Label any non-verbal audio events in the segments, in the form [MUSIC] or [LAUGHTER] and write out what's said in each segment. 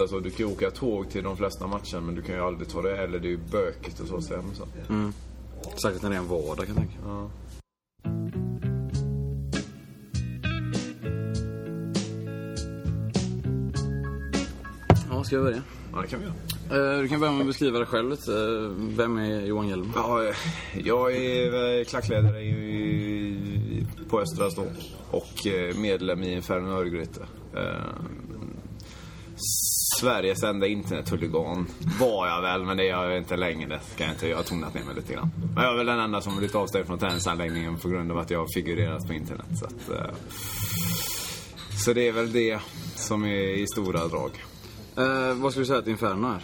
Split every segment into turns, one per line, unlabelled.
Alltså, du kan ju åka tåg till de flesta matcher men du kan ju aldrig ta det eller det är ju bökigt och så sen. Så.
Säkert när det är en vardag kan jag tänka.
Ja.
Ja, ska jag börja?
ja, det kan vi göra.
Eh, Du kan börja med att beskriva dig själv lite. Eh, Vem är Johan Hjelm?
Ja, eh, jag är klackledare i, på Östra Stå och medlem i Inferno Örgryte. Eh, Sveriges enda internethuligan var jag väl, men det är jag inte längre. Ska jag, inte, jag har tonat ner mig lite grann. Men jag är väl den enda som blivit avstängd från tennisanläggningen på grund av att jag har figurerat på internet. Så, att, eh, så det är väl det som är i stora drag.
Eh, vad skulle du säga att Inferno är?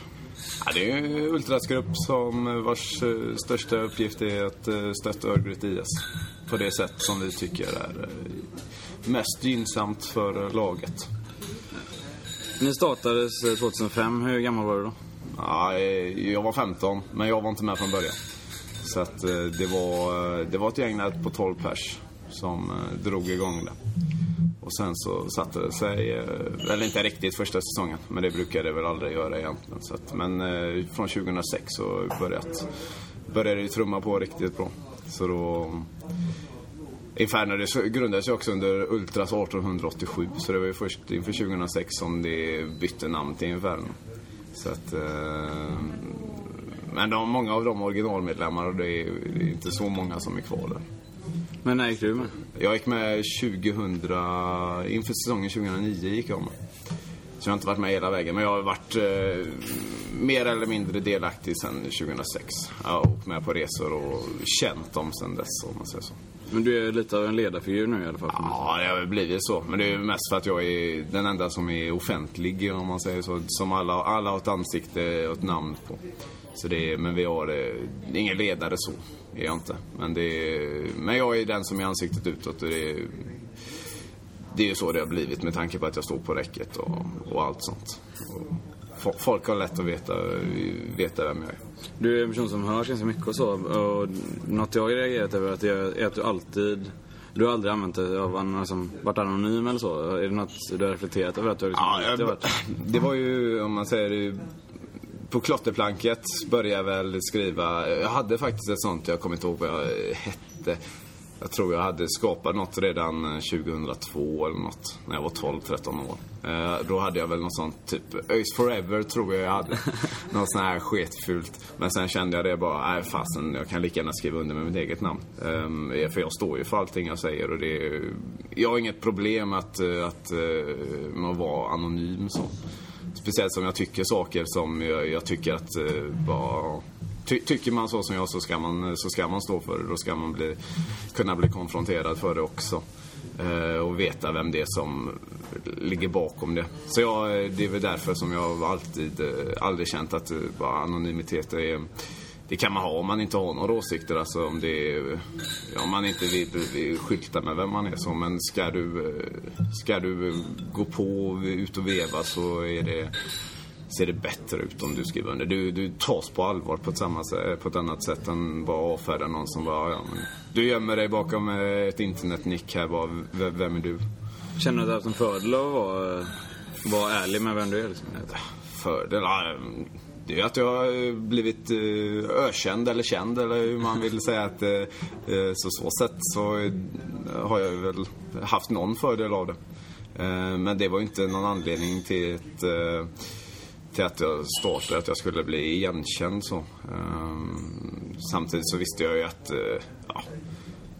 Ja, det är en ultrasgrupp som vars eh, största uppgift är att eh, stötta Örgryte IS på det sätt som vi tycker är eh, mest gynnsamt för eh, laget.
Ni startades eh, 2005. Hur gammal var du då?
Ja, jag var 15, men jag var inte med från början. Så att eh, det var, eh, det var ett gäng där på 12 pers som drog igång det. Och sen så satte det sig, eller inte riktigt första säsongen, men det brukar det väl aldrig göra egentligen. Så att, men från 2006 så börjat, började det trumma på riktigt bra. Så då... Inferno det grundades ju också under Ultras 1887, så det var ju först inför 2006 som det bytte namn till Inferno. Så att... Eh, men de, många av de originalmedlemmar, och det är, det är inte så många som är kvar där.
Men när gick du med?
Jag gick med 2000, inför säsongen 2009 gick jag med. Så jag har inte varit med hela vägen, men jag har varit eh, mer eller mindre delaktig sedan 2006. Jag har åkt med på resor och känt dem sedan dess, om man säger så.
Men du är lite av en ledarfigur nu i alla fall.
Ja, det har väl blivit så. Men det är mest för att jag är den enda som är offentlig, om man säger så. Som alla, alla har ett ansikte och ett namn på. Så det är, men vi har eh, ingen ledare så, är jag inte. Men, det är, men jag är den som är ansiktet utåt och det är, det är ju så det har blivit med tanke på att jag står på räcket och, och allt sånt. Och folk har lätt att veta, veta vem jag är.
Du är en person som hörs ganska mycket och så. Och något jag har reagerat över att är att du alltid... Du har aldrig använt det av en som varit anonym eller så. Är det något du har reflekterat över att du har liksom
Ja, jag,
varit...
det var ju, om man säger det, på klotterplanket började jag väl skriva. Jag hade faktiskt ett sånt, jag kommer inte ihåg vad jag hette. Jag tror jag hade skapat något redan 2002 eller något, när jag var 12-13 år. Eh, då hade jag väl något sånt, typ ÖIS Forever tror jag jag hade. [LAUGHS] något sånt här sketfult. Men sen kände jag det bara, nej fasen, jag kan lika gärna skriva under med mitt eget namn. Eh, för jag står ju för allting jag säger och det är, jag har inget problem att, eh, att, eh, med att vara anonym så. Speciellt som jag tycker saker som jag, jag tycker att eh, bara... Ty, tycker man så som jag så ska man, så ska man stå för det. Då ska man bli, kunna bli konfronterad för det också. Eh, och veta vem det är som ligger bakom det. Så jag, det är väl därför som jag alltid, eh, aldrig känt att eh, bara anonymitet är det kan man ha om man inte har några åsikter. Alltså om, det är, om man inte vill, vill skylta med vem man är. Så. Men ska du, eh, ska du gå på ut och veva så är det, ser det bättre ut om du skriver under. Du, du tas på allvar på ett, samma, på ett annat sätt än bara avfärda någon som bara, ja, men, du gömmer dig bakom eh, ett internetnick här bara, vem är du?
Känner du att du haft en fördel av att vara, vara ärlig med vem du är? Liksom?
fördel? Det är att jag har blivit eh, ökänd eller känd eller hur man vill säga att eh, så så sätt så har jag väl haft någon fördel av det. Men det var ju inte någon anledning till, ett, till att jag startade, att jag skulle bli igenkänd så. Ehm, samtidigt så visste jag ju att eh, ja,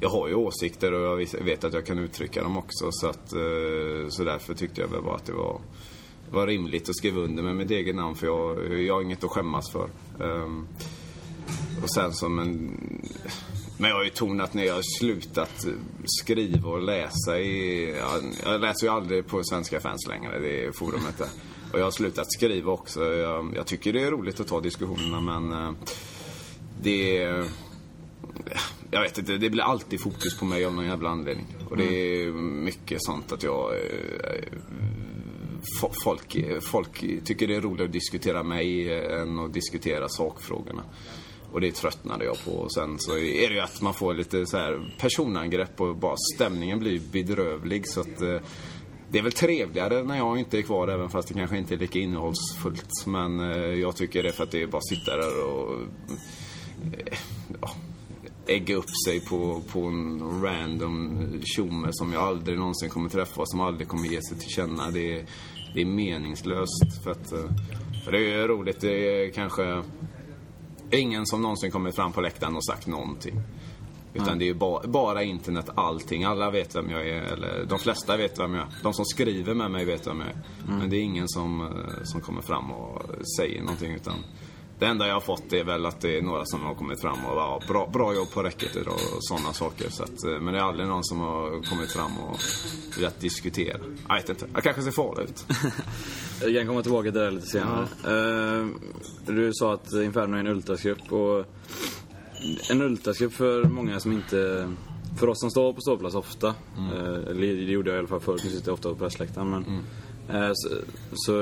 jag har ju åsikter och jag vet att jag kan uttrycka dem också så att eh, så därför tyckte jag väl bara att det var var rimligt att skriva under med mitt eget namn för jag, jag har inget att skämmas för. Ehm, och sen som en... Men jag har ju tonat ner, jag har slutat skriva och läsa i... Jag, läser ju aldrig på Svenska fans längre, det forumet där. Och jag har slutat skriva också. Jag, jag tycker det är roligt att ta diskussionerna men eh, det är... Jag vet inte, det blir alltid fokus på mig av någon jävla anledning. Och det är mycket sånt att jag... eh, fo- folk, folk tycker det är roligare att diskutera mig än att diskutera sakfrågorna. Och det tröttnade jag på. Och sen så är det ju att man får lite så här personangrepp och bara stämningen blir bedrövlig så att eh, det är väl trevligare när jag inte är kvar även fast det kanske inte är lika innehållsfullt. Men eh, jag tycker det är för att det är bara att sitta där och eh, ja, ägga upp sig på, på en random tjomme som jag aldrig någonsin kommer träffa och som aldrig kommer ge sig till känna. Det är, det är meningslöst. För, att, eh, för det är roligt, det är kanske ingen som någonsin kommit fram på läktaren och sagt någonting. Utan det är ju bara, internet, allting. Alla vet vem jag är, eller de flesta vet vem jag är. De som skriver med mig vet vem jag är. Men det är ingen som, eh, som kommer fram och säger någonting. Utan det enda jag har fått är väl att det är några som har kommit fram och bara, bra, bra jobb på räcket idag och sådana saker. Så att, eh, men det är aldrig någon som har kommit fram och velat diskutera. Jag vet inte, jag kanske ser farlig ut. [LAUGHS]
Jag kan komma tillbaka till det lite senare. Eh, du sa att Inferno är en ultrasgrupp och en ultrasgrupp för många som inte... För oss som står på ståplats ofta, eh, eller det gjorde jag i alla fall förr, nu sitter jag ofta på pressläktaren, men eh, så, så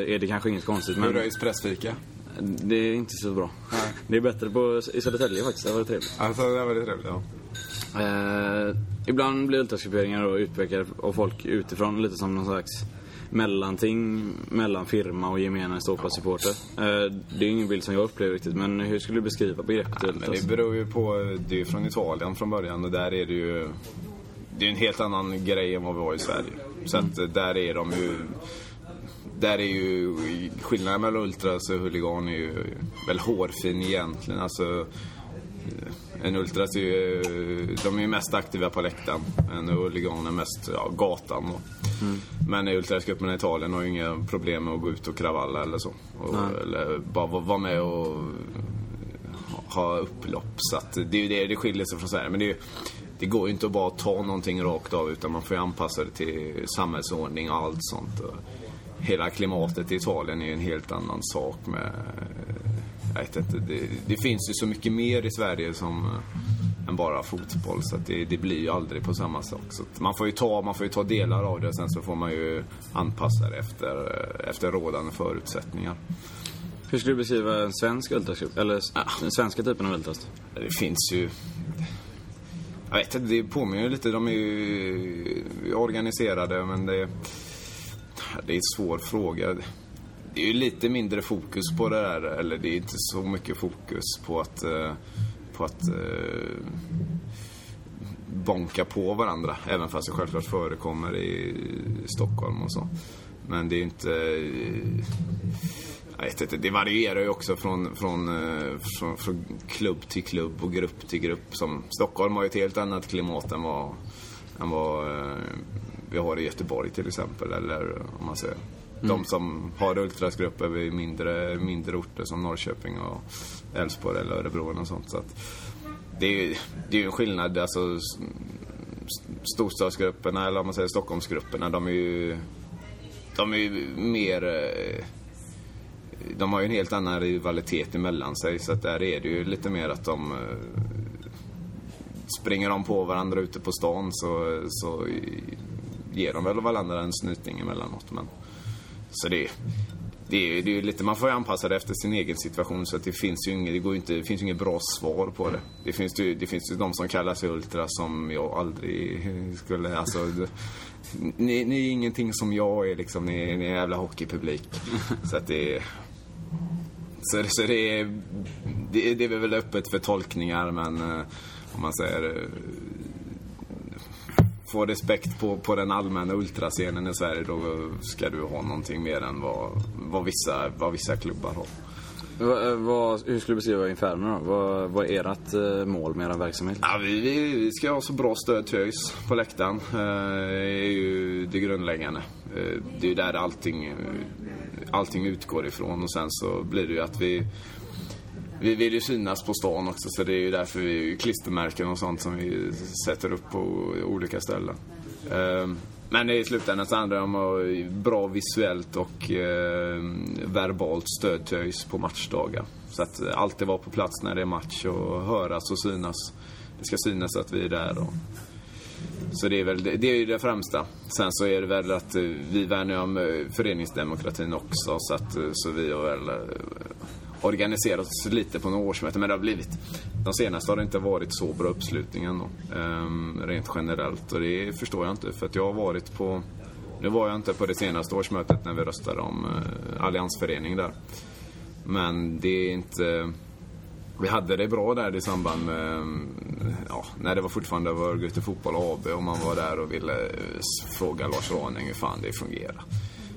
är det kanske inget konstigt.
Hur röjs pressfika?
det är inte så bra. [LAUGHS] Det är bättre på, i Södertälje faktiskt, det var trevligt.
Alltså det var väldigt trevligt, ja.
Eh, ibland blir ultrasgrupperingar då utpekade av folk utifrån lite som någon slags mellanting mellan firma och gemene ståplatsssupporter. Eh, det är ingen bild som jag upplever riktigt, men hur skulle du beskriva begreppet
Men
ultras?
det beror ju på, det är ju från Italien från början och där är det ju Det är en helt annan grej än vad vi har i Sverige. Så att där är de ju Där är ju skillnaden mellan ultras och huligan är ju väl hårfin egentligen. Alltså en ultras är ju, de är ju mest aktiva på läktaren. En huligan är mest ja, gatan då. Men ultrasgruppen i Italien har ju inga problem med att gå ut och kravalla eller så. Och, eller bara vara med och ha upplopp. Så att det är ju det det skiljer sig från Sverige. Men det, ju, det går ju inte att bara ta någonting rakt av utan man får ju anpassa det till samhällsordning och allt sånt. Och hela klimatet i Italien är ju en helt annan sak med... Jag vet inte, det, det finns ju så mycket mer i Sverige som eh, än bara fotboll så det, det blir ju aldrig på samma sak. Så man, får ju ta, man får ju ta delar av det sen så får man ju anpassa det efter, eh, efter rådande förutsättningar.
Hur skulle du beskriva en svensk ultrasgrupp? Eller s- den svenska typen av ultras?
Det finns ju... Jag vet inte, det påminner lite. De är ju organiserade men det... Det är en svår fråga. Det är ju lite mindre fokus på det där. Eller det är inte så mycket fokus på att... Eh, på att eh, bonka på varandra. Även fast det självklart förekommer i Stockholm och så. Men det är inte... Eh, jag vet inte, det varierar ju också från, från, från, från klubb till klubb och grupp till grupp. Som Stockholm har ju ett helt annat klimat än vad, än vad vi har i Göteborg till exempel. Eller om man säger. Mm. De som har ultrasgrupper vid mindre, mindre orter som Norrköping och Älvsborg eller Örebro och sånt. Så att det är ju det är en skillnad. Alltså, storstadsgrupperna, eller om man säger Stockholmsgrupperna, de är ju, de är ju mer... Eh, de har ju en helt annan rivalitet emellan sig så att där är det ju lite mer att de eh, springer de på varandra ute på stan så, så ger de väl varandra en snyting emellanåt. Men, så det, det, är, det är lite, man får ju anpassa det efter sin egen situation så att det finns ju inget, det går inte, det finns inget bra svar på det. Det finns ju, det finns ju de som kallar sig ultra som jag aldrig skulle, alltså ni, ni är ingenting som jag är liksom, ni, ni är jävla hockeypublik. Så att det så, så det, är, det, det är väl öppet för tolkningar men eh, om man säger eh, få respekt på, på den allmänna ultrascenen i Sverige då ska du ha någonting mer än vad, vad, vissa, vad vissa klubbar har.
Va, eh, vad, hur skulle du beskriva Inferno då? Vad, vad är ert eh, mål med er verksamhet?
Ja, vi, vi, ska ha så bra stöd till ÖIS på läktaren. Eh, Det är ju det grundläggande. Eh, Det är ju där allting, eh, allting utgår ifrån och sen så blir det ju att vi vi vill ju synas på stan också så det är ju därför vi klistermärken och sånt som vi sätter upp på olika ställen. Ehm, men i slutändan så handlar det om att bra visuellt och ehm, verbalt stöd till ÖIS på matchdagar. Så att alltid vara på plats när det är match och höras och synas. Det ska synas att vi är där. Och... Så det är väl det, är ju det främsta. Sen så är det väl att eh, vi värnar om eh, föreningsdemokratin också så att eh, så vi har väl eh, organiserat oss lite på några årsmöten. Men det har blivit, de senaste har det inte varit så bra uppslutning ändå. Um, rent generellt och det förstår jag inte för att jag har varit på nu var jag inte på det senaste årsmötet när vi röstade om eh, alliansförening där. Men det är inte... Vi hade det bra där i samband med, ehm, ja, när det var fortfarande var Örgryte Fotboll AB och man var där och ville eh, fråga Lars Raning hur fan det fungerar.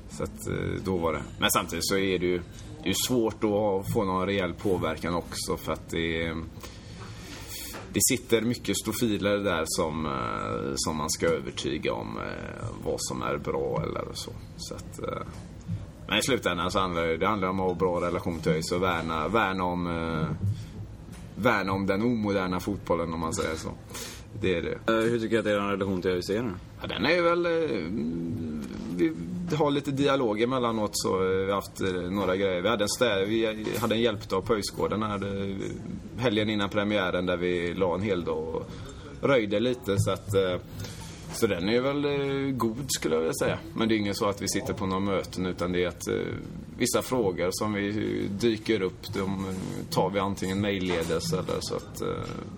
Så att eh, då var det. Men samtidigt så är det ju, det är svårt att få någon rejäl påverkan också för att det det sitter mycket stofiler där som, eh, som man ska övertyga om eh, vad som är bra eller så. så att, eh, men i slutändan så handlar det, det handlar om att ha bra relation till ÖIS och värna, värna om värna om den omoderna fotbollen om man säger så. Det är det.
Hur tycker du att er relation till ÖIS är nu?
Ja, den är väl... Eh, vi har lite dialog emellanåt så. Eh, vi har haft eh, några grejer. Vi hade en, stä vi hade en hjälpdag på Öjsgården här helgen innan premiären där vi la en hel dag och röjde lite så att så den är väl god skulle jag vilja säga. Men det är inget så att vi sitter på några möten utan det är att vissa frågor som vi dyker upp, de tar vi antingen mejlledes eller så att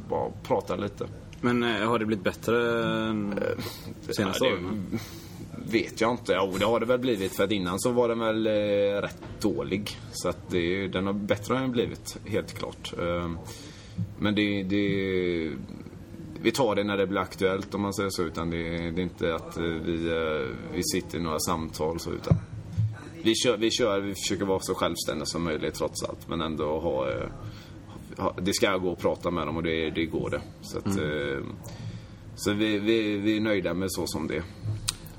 bara prata lite.
Men eh, har det blivit bättre än senaste ja, åren?
vet jag inte. Jo, det har det väl blivit. För att innan så var den väl eh, rätt dålig. Så att det, den har bättre än blivit, helt klart. Eh, men det, det, vi tar det när det blir aktuellt om man säger så. Utan det, det är inte att eh, vi, eh, vi sitter i några samtal så. Utan vi kör, vi kör, vi försöker vara så självständiga som möjligt trots allt. Men ändå ha, eh, det ska gå att prata med dem och det, det går det. Så, att, mm. så vi, vi, vi är nöjda med så som det är.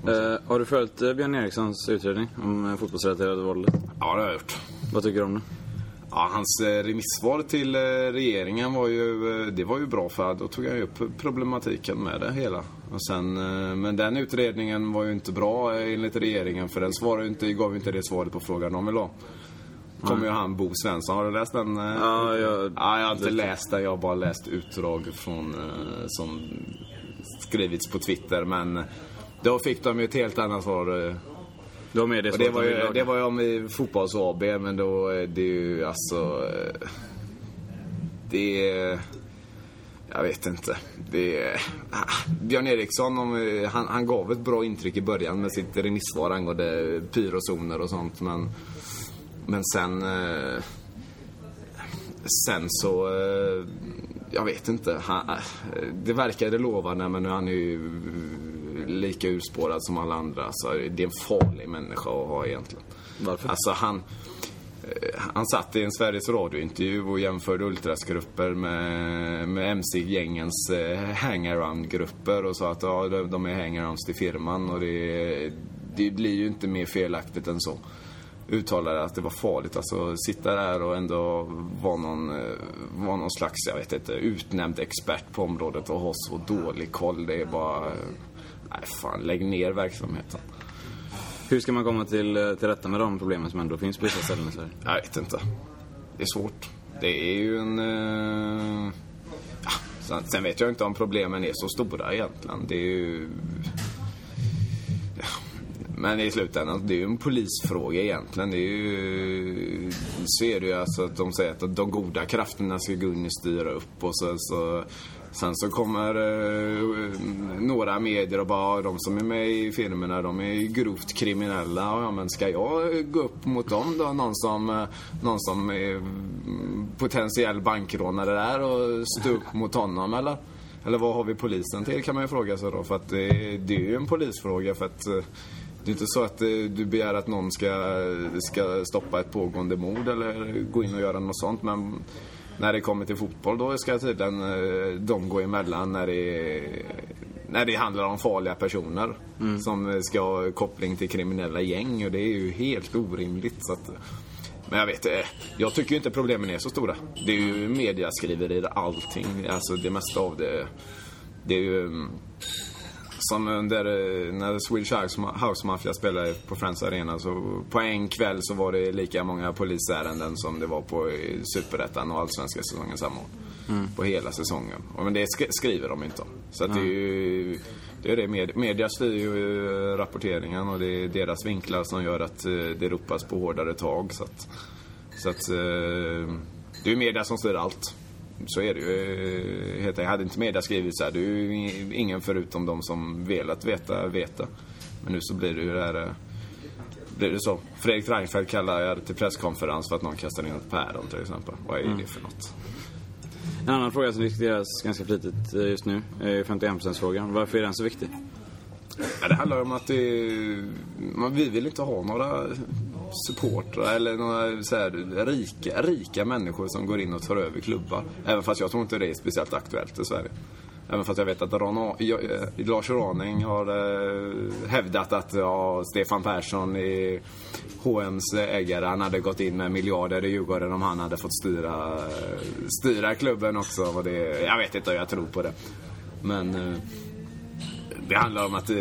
Uh, har du följt Björn Erikssons utredning om fotbollsrelaterade våldet?
Ja, det har jag gjort.
Vad tycker du om det?
Ja, hans eh, remissvar till eh, regeringen var ju, eh, det var ju bra för då tog ju upp problematiken med det hela. Och sen, men den utredningen var ju inte bra enligt regeringen för den svarade inte, gav ju inte det svaret på frågan de vill ha. Kommer ju han Bo Svensson. Har du läst den?
Ja, jag,
ja, jag har inte läst den. Jag har bara läst utdrag från, som skrivits på Twitter. Men då fick de ju ett helt annat svar
var med det,
det var, ju, det var ju om i fotbolls AB, men då är det ju alltså... Det är... Jag vet inte. Det är, Björn Eriksson, han, han gav ett bra intryck i början med sitt remissvar angående pyrozoner och sånt. Men, men sen... Sen så... Jag vet inte. Han, det verkade lovande, men nu är han ju lika urspårad som alla andra. Så det är en farlig människa att ha egentligen.
Varför?
Alltså han... Eh, han satt i en Sveriges Radio-intervju och jämförde ultrasgrupper med, med MC-gängens eh, hangaround-grupper och sa att ja, de är hangarounds till firman och det, det blir ju inte mer felaktigt än så uttalade att det var farligt. Alltså sitta där och ändå vara någon, eh, vara någon slags, jag vet inte, utnämnd expert på området och ha så dålig koll. Det är bara Nej, fan, lägg ner verksamheten.
Hur ska man komma till, eh, till rätta med de problemen som ändå finns på vissa ställen i Sverige?
Jag vet inte. Det är svårt. Det är ju en... Uh... Ja, sen vet jag inte om problemen är så stora egentligen. Det är ju... Men i slutändan, det är ju en polisfråga egentligen. Det är ju... Så är det ju alltså att de säger att de goda krafterna ska gå in och styra upp och sen så Sen så kommer eh, några medier och bara, de som är med i filmerna, de är grovt kriminella. Ja, men ska jag gå upp mot dem då? Någon som, någon som är potentiell bankrånare där och stå upp mot honom eller? Eller vad har vi polisen till kan man ju fråga sig då. För att det, det är ju en polisfråga för att eh, det är inte så att eh, du begär att någon ska, ska stoppa ett pågående mord eller gå in och göra något sånt. Men när det kommer till fotboll då ska tydligen eh, de gå emellan när det, när det handlar om farliga personer mm. som ska ha koppling till kriminella gäng och det är ju helt orimligt. Så att, men jag vet, eh, jag tycker inte problemen är så stora. Det är ju mediaskriverier, allting. Alltså det mesta av det. Det är ju mm, som under, eh, när Swedish House Mafia spelade på Friends Arena så på en kväll så var det lika många polisärenden som det var på Superettan och Allsvenska säsongen samma år. Mm. På hela säsongen. Men det skriver de inte om. Så att det är ju det är det. Med, media styr ju eh, rapporteringen och det är deras vinklar som gör att eh, det ropas på hårdare tag. Så att, så att det är media som styr allt så är det ju. Hade inte media skrivit så här, det är ju ingen förutom de som velat veta, veta. Men nu så blir det ju det här... eh, Blir det så. Fredrik Reinfeldt kallar till presskonferens för att någon kastar in ett päron till exempel. Vad är det för något?
En annan fråga som diskuteras ganska flitigt eh, just nu är ju 51%-frågan. Varför är den så viktig?
Ja, det handlar om att det, man, vi vill inte ha några supportrar eller några så här, rika, rika människor som går in och tar över klubbar. Även fast jag tror inte det är speciellt aktuellt i Sverige. Även fast jag vet att Ron, jag, eh, Lars Raning har eh, hävdat att ja, Stefan Persson i H&M's ägare. Han hade gått in med miljarder i Djurgården om han hade fått styra, styra klubben också. Och det, jag vet inte om jag tror på det. Men eh, det handlar om att eh,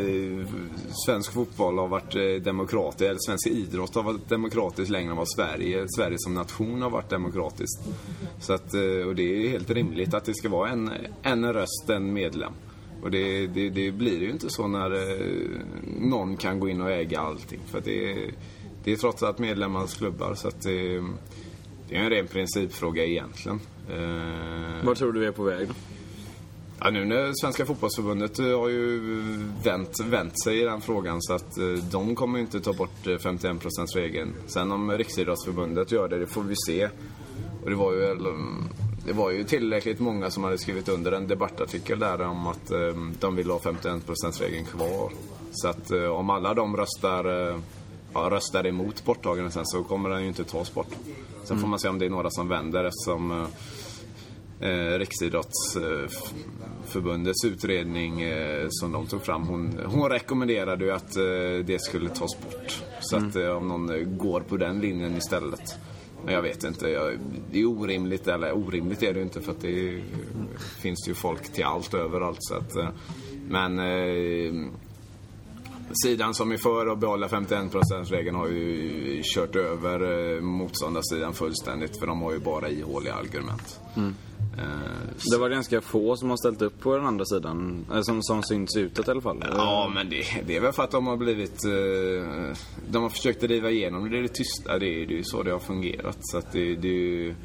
svensk fotboll har varit eh, demokratisk, eller svensk idrott har varit demokratisk längre än vad Sverige, Sverige som nation har varit demokratiskt. Så att, eh, och det är helt rimligt att det ska vara en, en röst, en medlem. Och det, det, det blir ju inte så när eh, någon kan gå in och äga allting. För det, det är trots allt medlemmarnas klubbar så att det, det är en ren principfråga egentligen. Eh,
Var tror du vi är på väg då?
Ja, nu när Svenska fotbollsförbundet eh, har ju vänt, vänt sig i den frågan så att eh, de kommer ju inte ta bort eh, 51%-regeln. Sen om Riksidrottsförbundet gör det, det får vi se. Och det var ju, eller, det var ju tillräckligt många som hade skrivit under en debattartikel där om att eh, de vill ha 51%-regeln kvar. Så att eh, om alla de röstar, eh, ja, röstar emot borttagandet sen så kommer den ju inte tas bort. Sen får man se om det är några som vänder eftersom eh, Riksidrottsförbundets utredning eh, som de tog fram. Hon, hon rekommenderade ju att eh, det skulle tas bort. Så att eh, om någon eh, går på den linjen istället. Men jag vet inte. Jag, det är orimligt, eller orimligt är det ju inte för att det är, finns ju folk till allt överallt. Så att, eh, men eh, sidan som är för att behålla 51%-regeln har ju kört över motståndarsidan fullständigt för de har ju bara ihåliga argument. Eh,
Det var ganska få som har ställt upp på den andra sidan. Eller som, som syns utåt i alla fall.
Ja, men det, det är väl för att de har blivit... Eh, de har försökt driva igenom det, det är det tysta. Det är ju så det har fungerat. Så att det, det, är ju-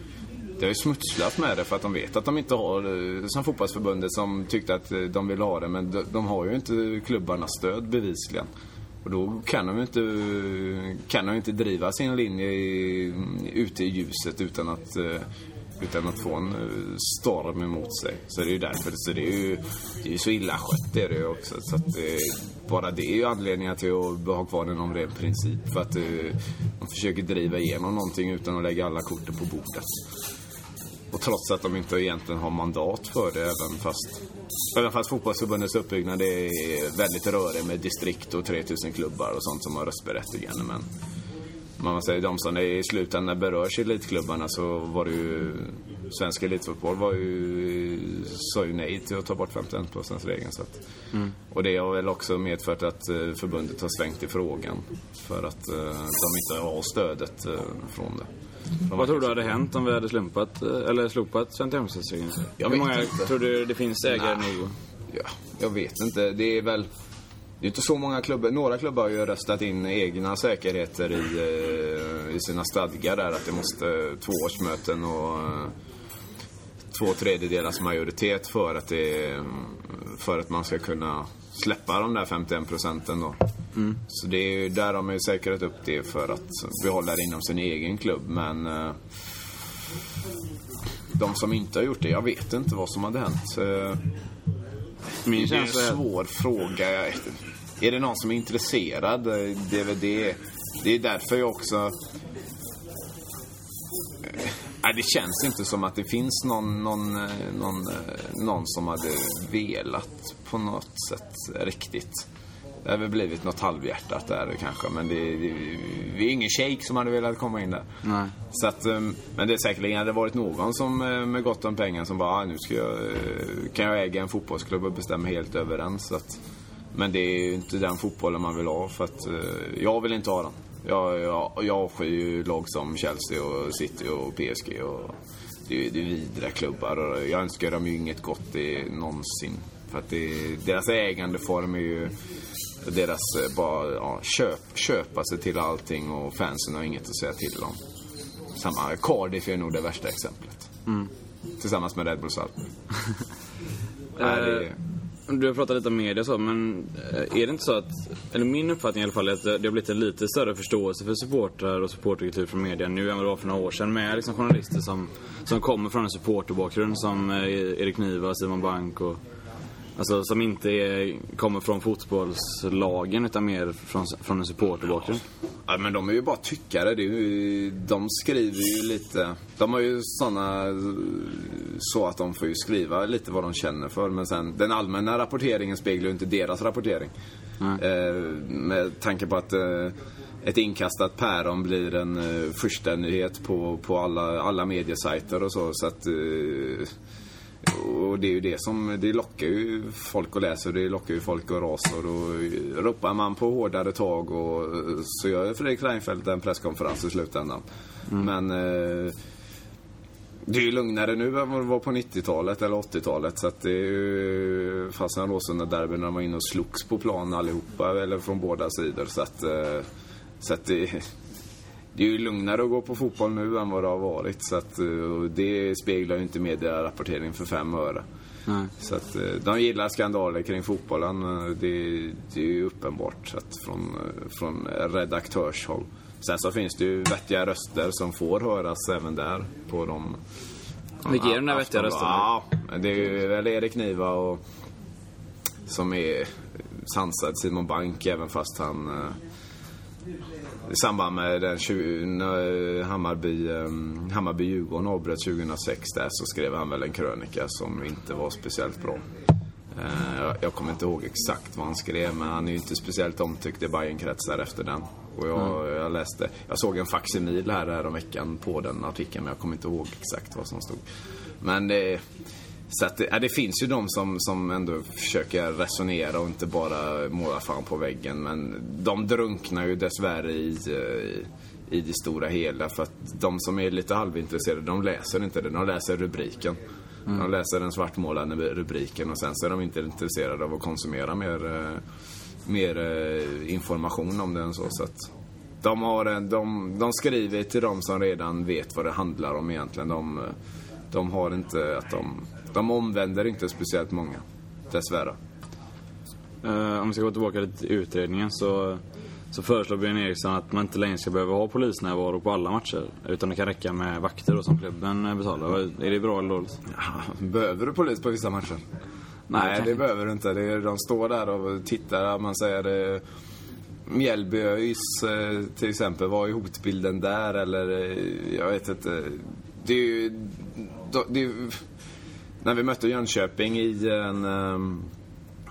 det har ju smutslat med det för att de vet att de inte har... eh, Som fotbollsförbundet som tyckte att eh, de ville ha det, men de, de har ju inte klubbarnas stöd bevisligen. Och då kan de ju inte, kan de inte driva sin linje i, ute i ljuset utan att eh, utan att få en eh, storm emot sig. Så det är ju därför. Så det är ju, det är ju så illa skött det är det ju också. Så att, eh, bara det är ju anledningen till att ha kvar den om ren princip. För att eh, de försöker driva igenom någonting utan att lägga alla korten på bordet. Och trots att de inte egentligen har mandat för det även fast Även fast fotbollsförbundets uppbyggnad är väldigt rörig med distrikt och 3000 klubbar och sånt som har röstberättigande. Men man säger de som i slutändan berörs i elitklubbarna så var det ju Svensk elitfotboll var ju, sa ju nej till att ta bort 51%-regeln. Så att, Och det har väl också medfört att eh, förbundet har svängt i frågan. För att eh, de inte har stödet eh, från det. De
Vad tror du hade hänt om vi hade slumpat, eller slopat 51%-regeln?
Jag
Hur
vet
många
inte.
tror du det finns ägare nog?
Ja, jag vet inte. Det är väl... Är inte så många klubbar. Några klubbar har ju röstat in egna säkerheter i, eh, i sina stadgar där. Att det måste tvåårsmöten och eh, två tredjedelars majoritet för att, det, för att man ska kunna släppa de där 51 procenten då. Så det är ju, där har man ju säkrat upp det för att behålla det inom sin egen klubb. Men eh, de som inte har gjort det, jag vet inte vad som hade hänt.
Min
det är en svår fråga. Är det någon som är intresserad? Det är väl det. Det är därför jag också... Nej, det känns inte som att det finns någon, någon, någon, någon som hade velat på något sätt riktigt. Det har väl blivit något halvhjärtat där kanske, men det, det, det är ingen shake som hade velat komma in där.
Nej.
Så att, eh, men det är säkerligen hade varit någon som eh, med gott om pengar som bara, ah, nu ska jag, eh, kan jag äga en fotbollsklubb och bestämma helt över den. Så att, men det är ju inte den fotbollen man vill ha för att eh, jag vill inte ha den. Jag, jag, jag avskyr ju lag som Chelsea och City och PSG och det är, det är vidriga klubbar och jag önskar dem ju inget gott i, någonsin. För att det, deras ägandeform är ju deras eh, bara ja, köp, köpa sig till allting och fansen har inget att säga till om. Samma, Cardiff är nog det värsta exemplet. Tillsammans med Red Bull Salzburg. [LAUGHS] Nej, det,
du har pratat lite om media och så, men eh, är det inte så att, eller min uppfattning i alla fall, är att det har blivit en lite större förståelse för supportrar och supporterkultur från media nu än vad det var för några år sedan med liksom journalister som, som kommer från en supporterbakgrund som eh, Erik Niva, Simon Bank och Alltså som inte är, kommer från fotbollslagen utan mer från, från en supporterbakgrund.
Ja, men de är ju bara tyckare. Det är ju, de skriver ju lite... De har ju såna så att de får ju skriva lite vad de känner för. Men sen, den allmänna rapporteringen speglar ju inte deras rapportering. Eh, med tanke på att eh, ett inkastat päron blir en eh, första nyhet på, på alla, alla mediesajter och så. så att, eh, och det är ju det som, det lockar ju folk att läsa och det lockar ju folk att rasa och då ropar man på hårdare tag och så gör Fredrik Reinfeldt en presskonferens i slutändan. Men eh, det är ju lugnare nu än vad det var på 90-talet eller 80-talet. Så att det är ju fastän Råsunda-derbyn när de var inne och slogs på plan allihopa, eller från båda sidor. Så att, eh, så att det, det är ju lugnare att gå på fotboll nu än vad det har varit. Så att, eh, det speglar ju inte medierapporteringen för fem öre.
Nej.
Så att, eh, de gillar skandaler kring fotbollen. eh, Det, det är ju uppenbart så att från, från redaktörshåll. Sen så finns det ju vettiga röster som får höras även där på de...
Vilka är de där vettiga rösterna?
Ja, det är ju väl Erik Niva och som är sansad Simon Bank även fast han i samband med den 20, när Hammarby, eh, Hammarby-Djurgården avbröt 2006 där så skrev han väl en krönika som inte var speciellt bra. Eh, jag- Jag kommer inte ihåg exakt vad han skrev men han är ju inte speciellt omtyckt i Bajenkretsar efter den. Och jag, jag läste, jag såg en facsimil här, här om veckan på den artikeln men jag kommer inte ihåg exakt vad som stod. Men det, så att det, ja, det finns ju de som, som ändå försöker resonera och inte bara måla fan på väggen. Men de drunknar ju dessvärre i, eh, i det stora hela. För att de som är lite halvintresserade, de läser inte det. De läser rubriken. De läser den svartmålande rubriken och sen så är de inte intresserade av att konsumera mer, eh, mer eh, information om det än så. så att de, har en, de, de skriver till de som redan vet vad det handlar om egentligen. De, de har inte att de... De omvänder inte speciellt många. Dessvärre.
Eh, om vi ska gå tillbaka lite till utredningen så, så föreslår Björn Eriksson att man inte längre ska behöva ha polisnärvaro på alla matcher. Utan det kan räcka med vakter då, som klubben eh, betalar. Är det bra eller dåligt?
Behöver du polis på vissa matcher? Nej, det behöver du inte. De står där och tittar. Man säger eh, Mjällby ÖIS eh, till exempel. Vad är hotbilden där? Eller eh, jag vet inte. Det är ju... Det är, när vi mötte Jönköping i en... Ehm,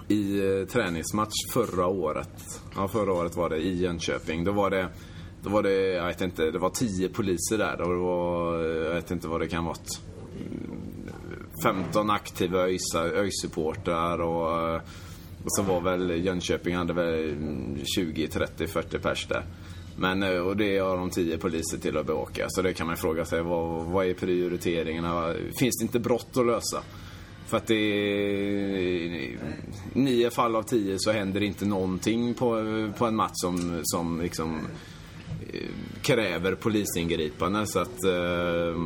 i eh, träningsmatch förra året. Ja, förra året var det i Jönköping. Då var det, då var det, jag vet inte, det var tio poliser där och det var, eh, jag vet inte vad det kan vara. 15 aktiva ÖIS-supportrar och, eh, och så var väl Jönköping hade väl 20, 30, 40 pers där. Men, eh, och det har de tio poliser till att bevaka. Så det kan man fråga sig, vad, vad är prioriteringarna? Finns det inte brott att lösa? För att det är, i nio fall av tio så händer inte någonting på, på en match som, som liksom eh, kräver polisingripande. Så att eh,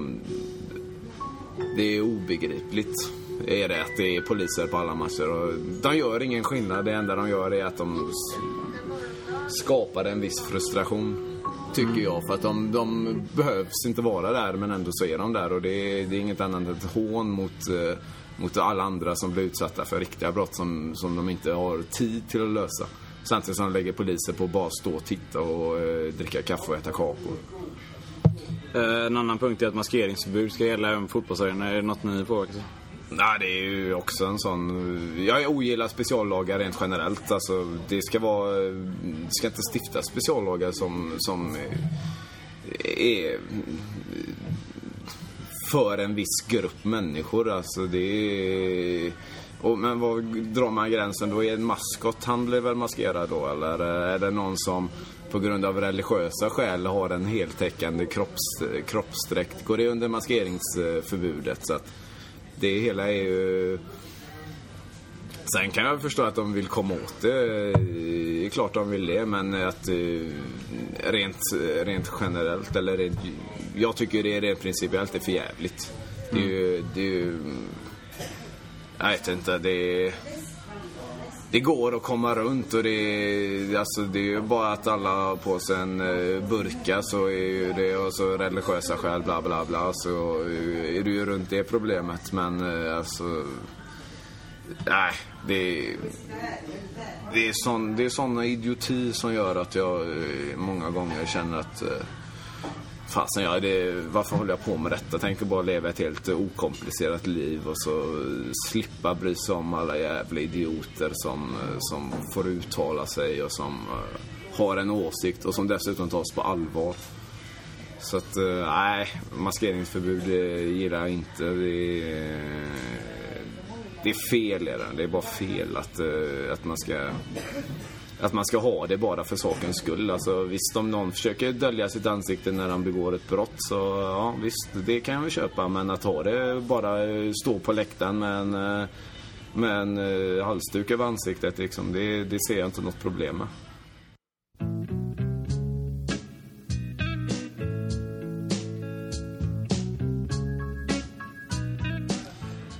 det är obegripligt. Är det att det är poliser på alla matcher. Och de gör ingen skillnad. Det enda de gör är att de skapade skapar en viss frustration. Tycker jag. För att de, de behövs inte vara där men ändå så är de där. Och det är, det är inget annat än ett hån mot, eh, mot alla andra som blir utsatta för riktiga brott som, som de inte har tid till att lösa. Samtidigt som de lägger poliser på att bara stå och titta och eh, dricka kaffe och äta kakor.
Eh, en annan punkt är att maskeringsförbud ska gälla även fotbollsarenor. Är det något ni påverkas av?
Nej, det är ju också en sån... Jag ogillar speciallagar rent generellt. Alltså, det ska vara... Det ska inte stiftas speciallagar som, som är för en viss grupp människor. Alltså, det är... Och, men var drar man gränsen då? Är en maskot, han blir väl maskerad då? Eller är det någon som på grund av religiösa skäl har en heltäckande kropps, kroppsdräkt? Går det under maskeringsförbudet? Så att det hela är ju... Sen kan jag förstå att de vill komma åt det. Det är klart de vill det, men att eh, rent, rent generellt eller rent, Jag tycker det är rent principiellt är för jävligt. Det är ju... Det är ju jag vet inte, det är det går att komma runt och det är, alltså, det är ju bara att alla har på sig en eh, burka så är ju det och så religiösa skäl bla bla bla. Så eh, är det ju runt det problemet men eh, alltså Nej, det är, det är, sån, det är såna idioti som gör att jag många gånger känner att Fasen, ja, det, varför håller jag på med detta? Tänker bara leva ett helt okomplicerat liv och så slippa bry sig om alla jävla idioter som, som får uttala sig och som eh, har en åsikt och som dessutom tas på allvar. Så att, eh, nej, maskeringsförbud det gillar jag inte. Det är, det är fel är det. Det är bara fel att, uh, att man ska att man ska ha det bara för sakens skull. Alltså, visst, om någon försöker dölja sitt ansikte när han begår ett brott så ja, visst, det kan jag väl köpa. Men att ha det bara eh, stå på läktaren med en, eh, med en halsduk över ansiktet, liksom, det, det ser jag inte något problem med.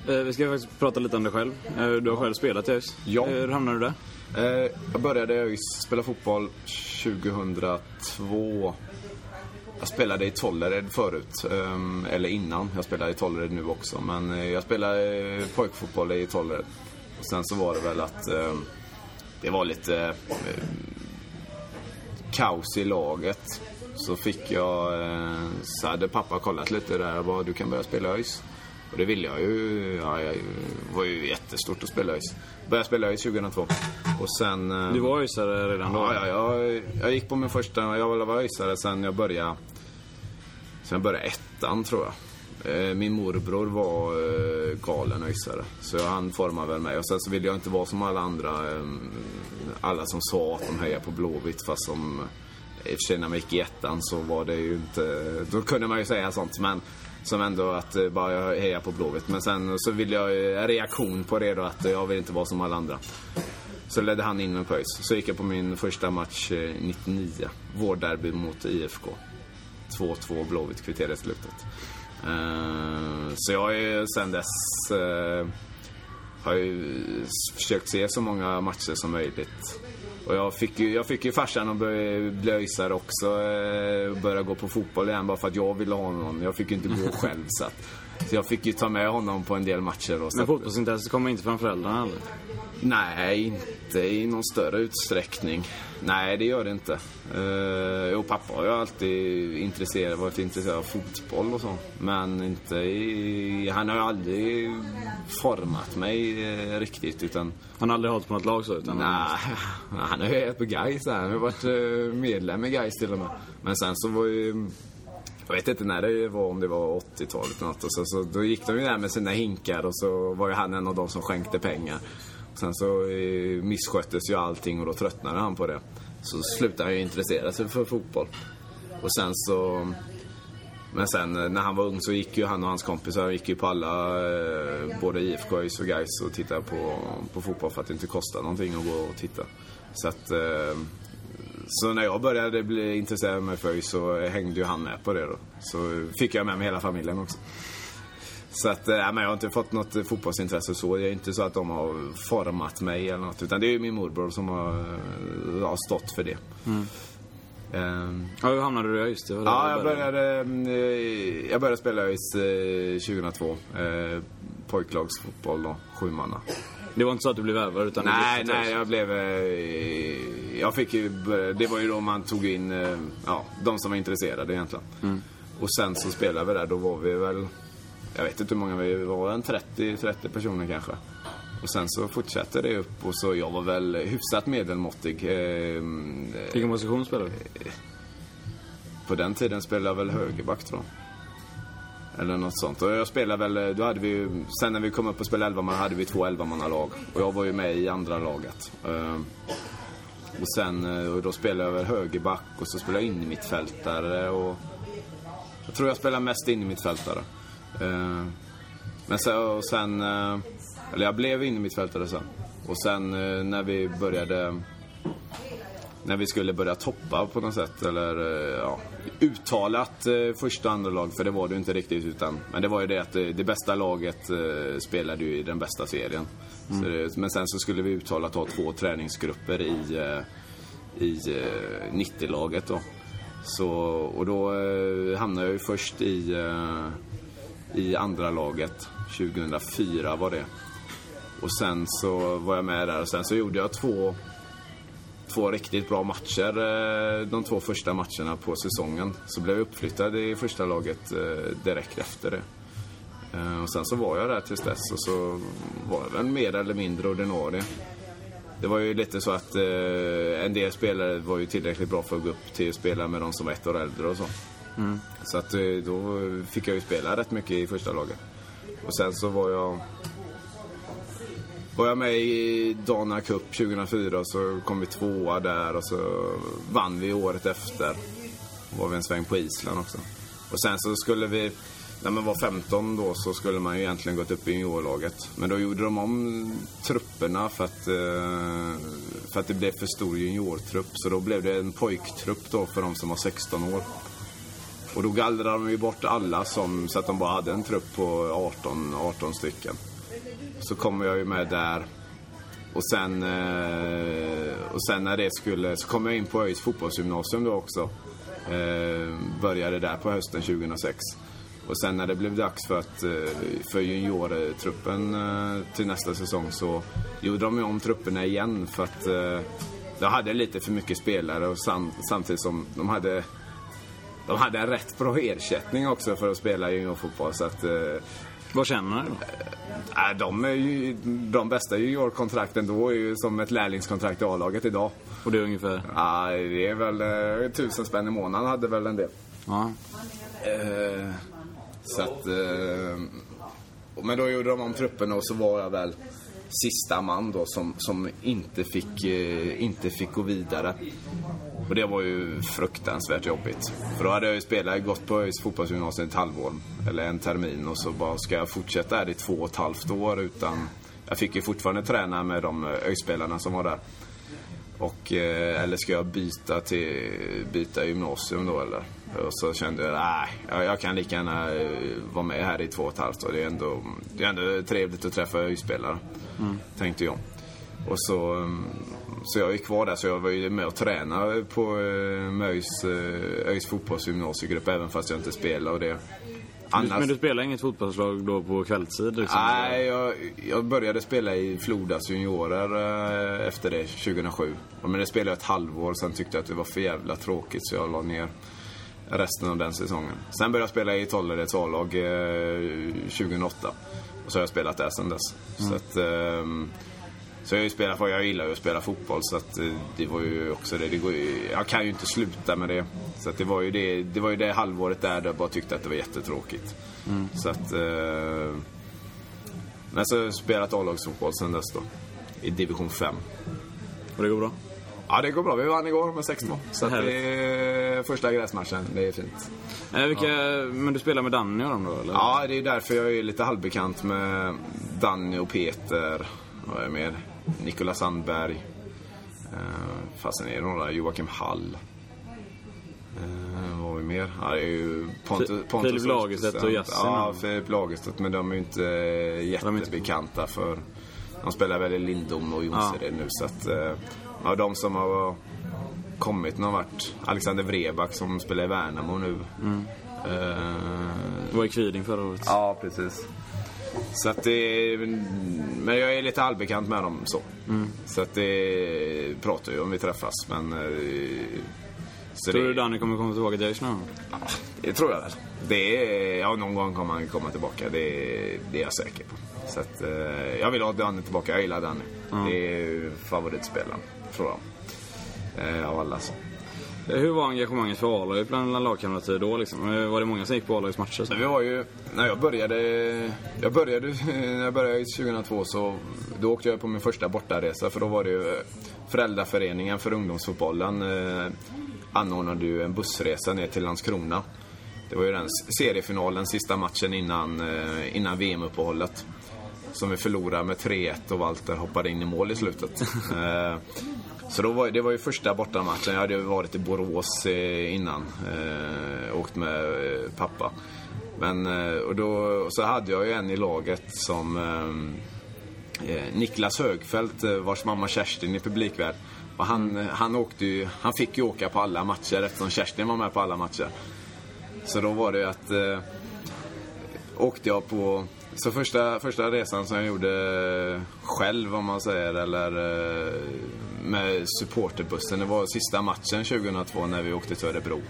Eh, vi ska faktiskt prata lite om dig själv. Eh, du har själv spelat i.
Ja.
Eh, hur hamnade du
där? Eh, jag började i spela fotboll 2002. Jag spelade i Tollered förut, eh, eller innan. Jag spelar i Tollered nu också. Men eh, jag spelade pojkfotboll i Tollered. Och sen så var det väl att det var lite kaos i laget. Så fick jag, så hade pappa kollat lite där och bara, du kan börja spela ÖIS. Och det ville jag ju. Ja, jag var ju jättestort att spela ÖIS. Började spela ÖIS 2002. Och sen...
Eh, du var ÖISare redan då?
Ja, ja jag, jag gick på min första... Jag var ÖISare sen jag började... Sen jag började ettan, tror jag. Eh, min morbror var eh, galen ÖISare. Så han formade väl mig. Och sen så ville jag inte vara som alla andra. Alla som sa att de hejar på Blåvitt fast som... I och för sig när man gick i ettan så var det ju inte... Då kunde man ju säga sånt men som ändå att eh, bara heja på Blåvitt. Men sen så vill jag en reaktion på det då att eh, jag vill inte vara som alla andra. Så ledde han in med på Så gick jag på min första match 99. Vårderby mot IFK. 2-2 Blåvitt kvitterade i slutet. Uh, så jag har ju sen dess uh, har ju försökt se så många matcher som möjligt. Och jag fick ju, jag fick ju farsan att öjsare också. Eh, börja gå på fotboll igen bara för att jag ville ha honom. Jag fick ju inte gå [LAUGHS] själv så att, Så jag fick ju ta med honom på en del matcher. Och
Men fotbollsintresset kommer inte från föräldrarna eller?
Nej, inte i någon större utsträckning. Nej, det gör det inte. Uh, jo, pappa har ju alltid intresserad, varit intresserad av fotboll och så. Men inte i, Han har ju aldrig format mig uh, riktigt, utan...
Han har aldrig hållit på något lag så? Utan
nej, [LAUGHS] han har ju varit på Gais Han har varit uh, medlem i Gais till och med. Men sen så var ju... Jag vet inte när det var, om det var 80-talet något. Och så, så, då gick de ju där med sina hinkar och så var ju han en av de som skänkte pengar. Sen så eh, missköttes ju allting och då tröttnade han på det. Så slutade han ju intressera sig för fotboll. Och sen så... Men sen eh, när han var ung så gick ju han och hans kompisar gick ju på alla, eh, både IFK, ÖIS och Gais och tittade på, på fotboll för att det inte kostade någonting att gå och titta. Så att... Eh, så när jag började bli intresserad för ÖIS så hängde ju han med på det då. Så fick jag med mig hela familjen också. Så att, ja, men jag har inte fått något fotbollsintresse så. Det är inte så att de har format mig eller något. Utan det är ju min morbror som har, har stått för det. Mm.
Um, ja, hur hamnade du i ÖIS?
Ja, jag började, eh, jag började spela ÖIS 2002. Eh, pojklagsfotboll då, sjumanna.
Det var inte så att du blev värvad utan
Nej, nej, jag blev... Jag fick ju... Det var ju då man tog in ja, de som var intresserade egentligen. Mm. Och sen så spelade vi där, då var vi väl jag vet inte hur många vi var, en 30-30 personer kanske. Och sen så fortsatte det upp och så jag var väl hyfsat medelmåttig. Eh,
Vilken position spelade
du? På den tiden spelade jag väl högerback tror jag. Eller något sånt. Och jag spelade väl, då hade vi ju, sen när vi kom upp och spelade 11 man hade vi två 11 lag Och jag var ju med i andra laget. Ehm, och sen, eh, och då spelade jag väl högerback och så spelade jag in i mittfältare och... Jag tror jag spelade mest in i mittfältare. Eh, men och sen, eh, eller jag blev in innermittfältare sen. Och sen eh, när vi började, när vi skulle börja toppa på något sätt. Eller eh, ja, uttalat eh, första andra lag, för det var det ju inte riktigt. Utan, men det var ju det att det, det bästa laget eh, spelade ju i den bästa serien. Så det, men sen så skulle vi uttalat ha två träningsgrupper i, eh, i eh, 90-laget då. Så, och då eh, hamnade jag ju först i, eh, i andra laget. 2004 var det. Och sen så var jag med där och sen så gjorde jag två, två riktigt bra matcher eh, de två första matcherna på säsongen. Så blev jag uppflyttad i första laget eh, direkt efter det. Eh, Och sen så var jag där tills dess och så var jag väl mer eller mindre ordinarie. Det var ju lite så att en del spelare var ju tillräckligt bra för att gå upp till att spela med de som var ett år äldre och så. Så att då fick jag ju spela rätt mycket i första laget. Och sen så var jag var jag med i Dana Cup 2004 och så kom vi tvåa där och så vann vi året efter. Var vi en sväng på Island också. Och sen så skulle vi, när man var 15 då så skulle man ju egentligen gått upp i juniorlaget. Men då gjorde de om trupperna för att, eh, för att det blev för stor juniortrupp. Så då blev det en pojktrupp då för de som var 16 år. Och då gallrade de ju bort alla som, så att de bara hade en trupp på 18, 18 stycken. Så kommer jag ju med där. Och sen, eh, och sen när det skulle, så kom jag in på ÖIS fotbollsgymnasium då också. Eh, började där på hösten 2006. Och sen när det blev dags för, att, eh, för juniortruppen eh, till nästa säsong så gjorde de ju om trupperna igen för att eh, de hade lite för mycket spelare och sam, samtidigt som de hade de hade en rätt bra ersättning också för att spela juniorfotboll. Så att, eh,
vad känner du?
äh, de, är ju, de bästa juniorkontrakten då är ju som ett lärlingskontrakt i A-laget idag.
Och det är ungefär?
Ja, det är väl eh, tusen spänn i månaden hade väl en del.
Ja.
Eh, så att... Eh, men då gjorde de om truppen och så var jag väl sista man då som, som inte, fick, eh, inte fick gå vidare. Och det var ju fruktansvärt jobbigt. För då hade jag ju spelat, gått på ÖIS fotbollsgymnasium ett halvår, eller en termin och så bara ska jag fortsätta här i två och ett halvt år utan... Jag fick ju fortfarande träna med de ÖIS-spelarna som var där. Och, eh, eller ska jag byta till byta gymnasium då eller? Och så kände jag, nej, jag, jag kan lika gärna eh, vara med här i två och ett halvt år. Det är ändå, det är ändå trevligt att träffa ÖIS-spelare, tänkte jag. Och så, mm, så jag gick kvar där, så jag var ju med och tränade på eh, ÖIS, eh, fotbollsgymnasiegrupp även fast jag inte spelade och det.
Men du spelar inget fotbollslag då på kvällstid? Liksom?
Nej, jag, jag började spela i Flodas juniorer efter det, 2007. Men det spelade jag ett halvår, sen tyckte jag att det var för jävla tråkigt så jag la ner resten av den säsongen. Sen började jag spela i Tollareds A-lag eh, 2008. Och så har jag spelat där sen dess. Så att... ehm, så jag har ju spelat, jag gillar ju att spela fotboll så att eh, det var ju också det. det går ju, jag kan ju inte sluta med det. Så att det var ju det, det var ju det halvåret där, där jag bara tyckte att det var jättetråkigt. Så att... Eh, men så har jag spelat A-lagsfotboll sen dess då. I division 5.
Och det går bra?
Ja, det går bra. Vi vann igår med 6-2. Så att det är första gräsmatchen. Det är fint.
Eh, vilka, Men du spelar med Danny och dem då eller?
Ja, det är därför jag är lite halvbekant med Danny och Peter. Vad är mer? Nikola Sandberg. Uh, fasen är det några? Joakim Hall. Uh, vad har vi mer? Ja, det är ju Pontus, Pontus
Filip Lagerstedt och. Yasin.
Ja, Filip Lagerstedt. Men de är ju inte jättebekanta för... De spelar väl i Lindom och Jonsered nu så att... Uh, ja, de som har kommit har varit Alexander Vreback som spelar i Värnamo nu. Eh,
Du var i Kviding förra året.
Ja, precis. Så att det... Men jag är lite halvbekant med dem så. Så att det pratar ju om vi träffas, men... eh, Så
Tror
det,
du Danny kommer komma tillbaka till någon?
Ja, det tror jag väl. Det är, ja, någon gång kommer han komma tillbaka. Det, det är jag säker på. Så att, eh, jag vill ha Danny tillbaka. Jag gillar Danny. Det är favoritspelaren, tror jag. Eh, av alla. Så.
Hur var engagemanget för A-laget bland lagkamrater då liksom? Eh, var det många som gick på A-lagets matcher? Så?
Vi har ju, när jag började, jag började, när jag började 2002 så, då åkte jag på min första bortaresa för då var det ju eh, Föräldraföreningen för ungdomsfotbollen eh, anordnade ju en bussresa ner till Landskrona. Det var ju den seriefinalen, sista matchen innan, eh, innan VM-uppehållet som vi förlorade med 3-1 och Walter hoppade in i mål i slutet. [LAUGHS] Eh, så då var, det var ju första bortamatchen. Jag hade varit i Borås eh, innan. Eh, åkt med pappa. Men, och då, så hade jag ju en i laget som eh, Niklas Högfeldt, vars mamma Kerstin är publikvärd. Och han, han, åkte ju, han fick ju åka på alla matcher eftersom Kerstin var med på alla matcher. Så då var det ju att eh, åkte jag på så första, första resan som jag gjorde själv om man säger eller eh, med supporterbussen. Det var sista matchen 2002 när vi åkte till Örebro.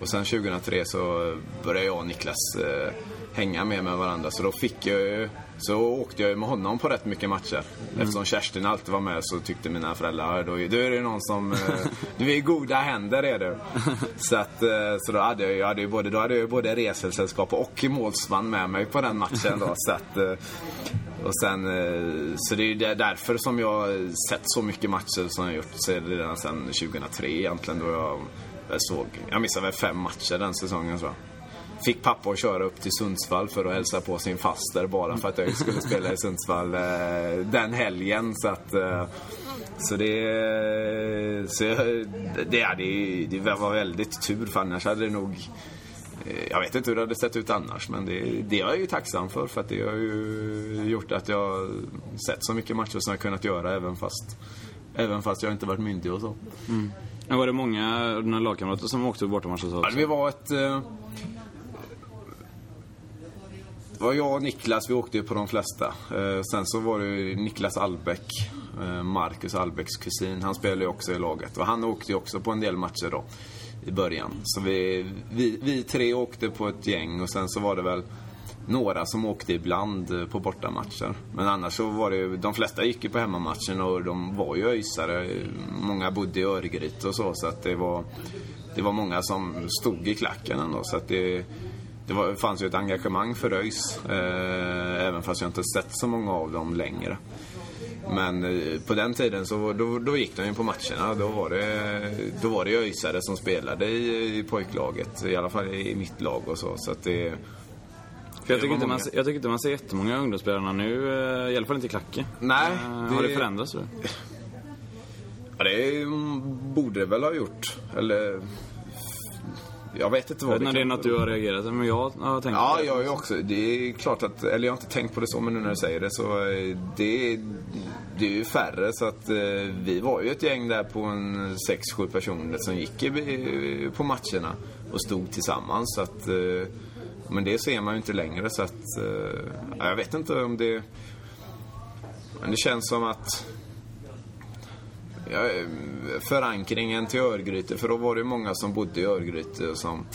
Och sen 2003 så började jag och Niklas eh, hänga mer med varandra. Så då fick jag ju, så åkte jag med honom på rätt mycket matcher. Eftersom Kerstin alltid var med så tyckte mina föräldrar, då, då är det någon som, eh, du är i goda händer är du. [LAUGHS] Så att, eh, så då hade jag, jag hade ju både, då hade jag både resesällskap och målsman med mig på den matchen då. [LAUGHS] Så att, eh, och sen, så det är därför som jag har sett så mycket matcher som jag har gjort. Så är det redan sedan 2003 egentligen då jag, jag såg, jag missade väl fem matcher den säsongen tror jag. Fick pappa att köra upp till Sundsvall för att hälsa på sin faster bara för att jag skulle spela i Sundsvall eh, den helgen. Så att, eh, så det, så det, det, det var väldigt tur för annars hade det nog eh, jag vet inte hur det hade sett ut annars, men det, det är jag ju tacksam för. För att det har ju gjort att jag har sett så mycket matcher som jag kunnat göra även fast, även fast jag inte varit myndig och så.
Men var det många av dina lagkamrater som åkte på bortamatch och så?
Ja, vi var ett... Det var jag och Niklas, vi åkte ju på de flesta. Eh, sen så var det Niklas Albeck, eh, Marcus Albecks kusin. Han spelade ju också i laget. Och han åkte ju också på en del matcher då. I början. Så vi, vi, vi tre åkte på ett gäng och sen så var det väl några som åkte ibland eh, på bortamatcher. Men annars så var det ju, de flesta gick ju på hemmamatchen och de var ju öjsare. Många bodde i Örgryte och så, så att det var, det var många som stod i klacken ändå. Så att det, det var, fanns ju ett engagemang för ÖIS. Eh, även fast jag inte sett så många av dem längre. Men eh, på den tiden så då, då gick de ju på matcherna. Då var det, då var det ÖISare som spelade i, i pojklaget. I alla fall i mitt lag och så. så att det,
jag, tycker inte man, jag tycker inte man ser jättemånga ungdomsspelarna nu, eh, i alla fall inte i Klacke.
Nej,
Eh, Har
det-
det förändrats? Eller?
Ja, det borde det väl ha gjort. Eller... Jag vet inte
Jag
vad
vet inte om det är
kan-
något du har reagerat men jag har tänkt
Ja,
på det.
jag är också. Det är klart att, eller jag har inte tänkt på det så, men nu när du säger det så eh, det, det är ju färre så att eh, vi var ju ett gäng där på en 6-7 personer som gick på matcherna och stod tillsammans så att eh, men det ser man ju inte längre så att ja, jag vet inte om det men det känns som att förankringen till Örgryte, för då var det många som bodde i Örgryte som,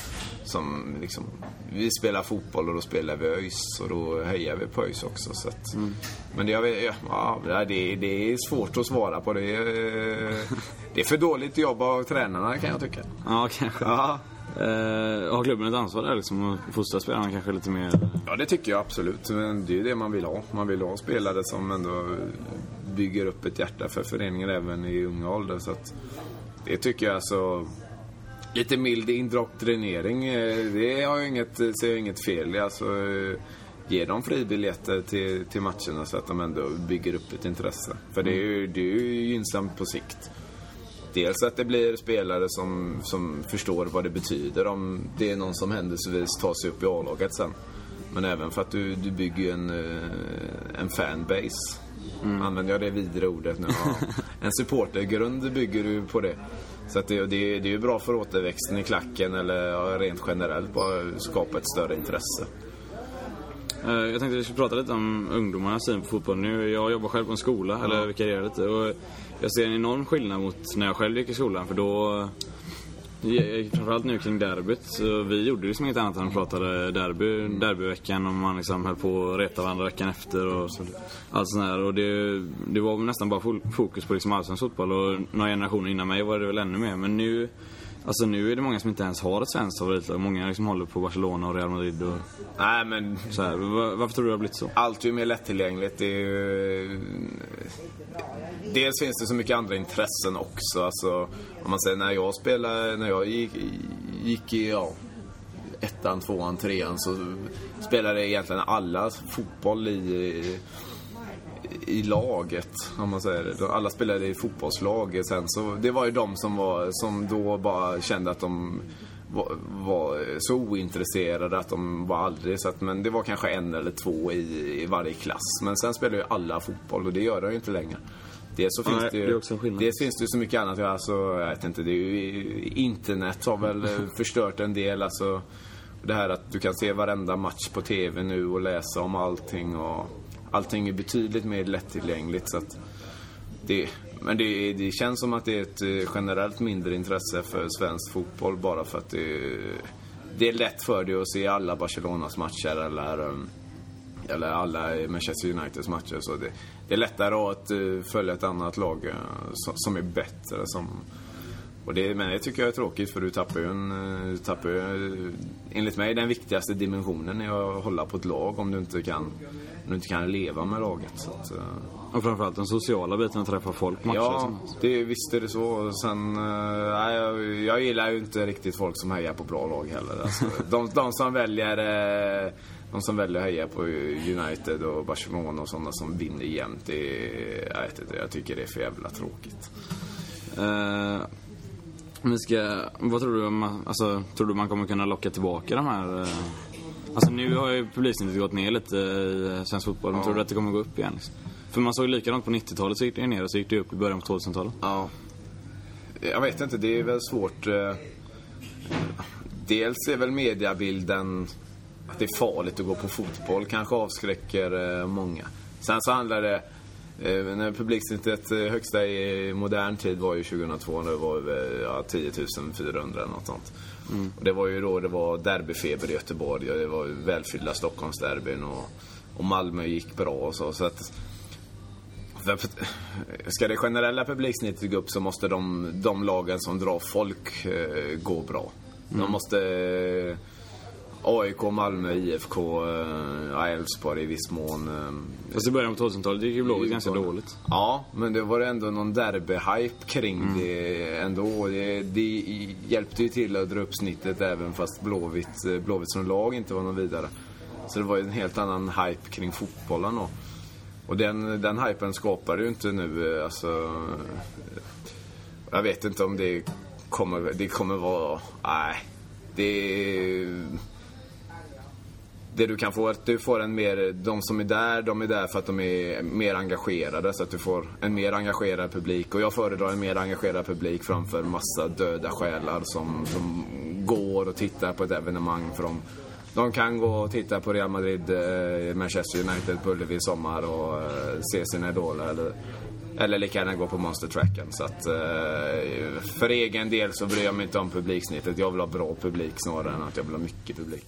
som liksom, vi spelar fotboll och då spelar vi ÖIS och då hejar vi på ÖIS också. Så att, Men det, ja, det, det är svårt att svara på. Det är, det är för dåligt jobb av tränarna kan jag tycka.
Ja, kanske.
Ja,
Eh, har klubben ett ansvar där liksom att fostra spelarna kanske lite mer?
ja det tycker jag absolut. Men det är ju det man vill ha. Man vill ha spelare som ändå bygger upp ett hjärta för föreningen även i unga ålder. Så att, det tycker jag alltså Lite mild indoktrinering, eh, det har jag inget, ser jag inget fel i. Alltså, eh, ge dem fribiljetter till, till matcherna så att de ändå bygger upp ett intresse. För det är ju, det är ju gynnsamt på sikt. Dels att det blir spelare som, som förstår vad det betyder om det är någon som händelsevis tar sig upp i A-laget sen. Men även för att du, du bygger ju en, eh, en fanbase. Använder jag det vidare ordet nu? Ja. En supportergrund bygger du på det. Så att det, det, det är ju bra för återväxten i klacken eller ja, rent generellt bara skapa ett större intresse.
Eh, Jag tänkte vi skulle prata lite om ungdomarnas syn på fotboll nu. Jag jobbar själv på en skola, eller vikarierar lite. Och jag ser en enorm skillnad mot när jag själv gick i skolan. För då, framförallt nu kring derbyt, så vi gjorde liksom inget annat än pratade derby, derbyveckan och man liksom höll på att reta varandra veckan efter och allt sånt där. Och det, det var nästan bara fokus på liksom allsvensk fotboll och några generationer innan mig var det väl ännu mer. Men nu, alltså nu är det många som inte ens har ett svenskt favoritlag. Många liksom håller på Barcelona och Real Madrid och
Nej men
så här. Va- Varför tror du det har blivit så?
allt är ju mer lättillgängligt. Det är ju... Dels finns det så mycket andra intressen också. Alltså, om man säger när jag spelade, när jag gick, gick i ja, ettan, tvåan, trean så spelade egentligen alla fotboll i, i laget, om man säger det. Alla spelade i fotbollslag. Sen så, det var ju de som, var, som då bara kände att de var, var så ointresserade att de var aldrig så att, Men det var kanske en eller två i, i varje klass. Men sen spelade ju alla fotboll och det gör de ju inte längre. Dels så finns
Nej,
det ju,
det
finns det ju så mycket annat. Alltså, jag vet inte, det ju, internet har väl eh, [LAUGHS] förstört en del. Alltså, det här att du kan se varenda match på TV nu och läsa om allting. Och allting är betydligt mer lättillgängligt. Så att det, men det, det känns som att det är ett eh, generellt mindre intresse för svensk fotboll bara för att det, det är lätt för dig att se alla Barcelonas matcher eller, eh, eller alla Manchester Uniteds matcher. Så det, det är lättare att eh, följa ett annat lag som, som är bättre. Som, och det, men det tycker jag är tråkigt för du tappar ju, en, eh, du tappar ju eh, enligt mig den viktigaste dimensionen i att hålla på ett lag om du inte kan, om du inte kan leva med laget. Så att, eh,
Och framförallt den sociala biten, att träffa folk matcher.
Ja, det, visst är det så. Sen, nej, jag, jag gillar ju inte riktigt folk som hejar på bra lag heller. Alltså, [LAUGHS] de, de som väljer de som väljer att heja på United och Barcelona och sådana som vinner jämt, det jag, vet inte, jag tycker det är för jävla tråkigt.
Eh, vi ska, vad tror du, om alltså, tror du man kommer kunna locka tillbaka de här... Eh, alltså nu har ju publiksnittet gått ner lite i eh, svensk fotboll, men
Ja.
tror du att det kommer gå upp igen? Liksom? För man såg likadant på 90-talet så gick det ner och så gick det upp i början på 2000-talet.
Ja. Jag vet inte, det är väl svårt. eh, Dels är väl mediabilden att det är farligt att gå på fotboll kanske avskräcker många. Sen så handlar det när publiksnittet eh, högsta i modern tid var ju 2002 när det var eh, ja, 10 400 eller något sånt. Och det var ju då det var derbyfeber i Göteborg och det var välfyllda Stockholmsderbyn och, och Malmö gick bra och så. så att, för- Ska det generella publiksnittet gå upp så måste de, de lagen som drar folk eh, gå bra. De måste eh, AIK, Malmö, IFK, eh, Elfsborg i viss mån. Eh,
Fast i början på 2000-talet gick ju Blåvitt ganska dåligt.
Ja, men det var ändå någon derby-hype kring det ändå. Det, det hjälpte ju till att dra upp snittet även fast Blåvitt, eh, Blåvitt som lag inte var någon vidare. Så det var ju en helt annan hype kring fotbollen då. Och den, den hypen skapar ju inte nu, alltså... Jag vet inte om det kommer, det kommer vara... Nej. Det... Det du kan få är att du får en mer, de som är där, de är där för att de är mer engagerade. Så att du får en mer engagerad publik. Och jag föredrar en mer engagerad publik framför massa döda själar som, som går och tittar på ett evenemang. För de, de kan gå och titta på Real Madrid, eh, Manchester United på Ullevi i sommar och eh, se sina idoler. Eller, eller lika gärna gå på Monster Tracken. Så att, eh, för egen del så bryr jag mig inte om publiksnittet. Jag vill ha bra publik snarare än att jag vill ha mycket publik.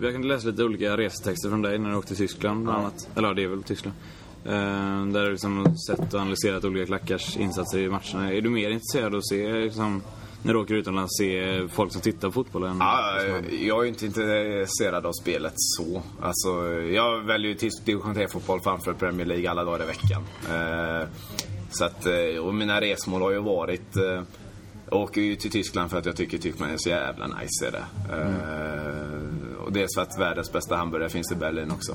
Jag kan läsa lite olika resetexter från dig när du åkte till Tyskland bland annat. Eller ja, det är väl Tyskland. Eh, där du liksom sett och analyserat olika klackars insatser i matcherna. Är du mer intresserad av att se, liksom, när du åker utomlands, se folk som tittar på fotboll? Än,
Ja, jag är inte intresserad av spelet så. Alltså, jag väljer ju tysk division 3-fotboll framför Premier League alla dagar i veckan. Eh, så att, eh, och mina resmål har ju varit... Jag åker ju till Tyskland för att jag tycker Tyskland är så jävla nice. Är det. Och dels för att världens bästa hamburgare finns i Berlin också.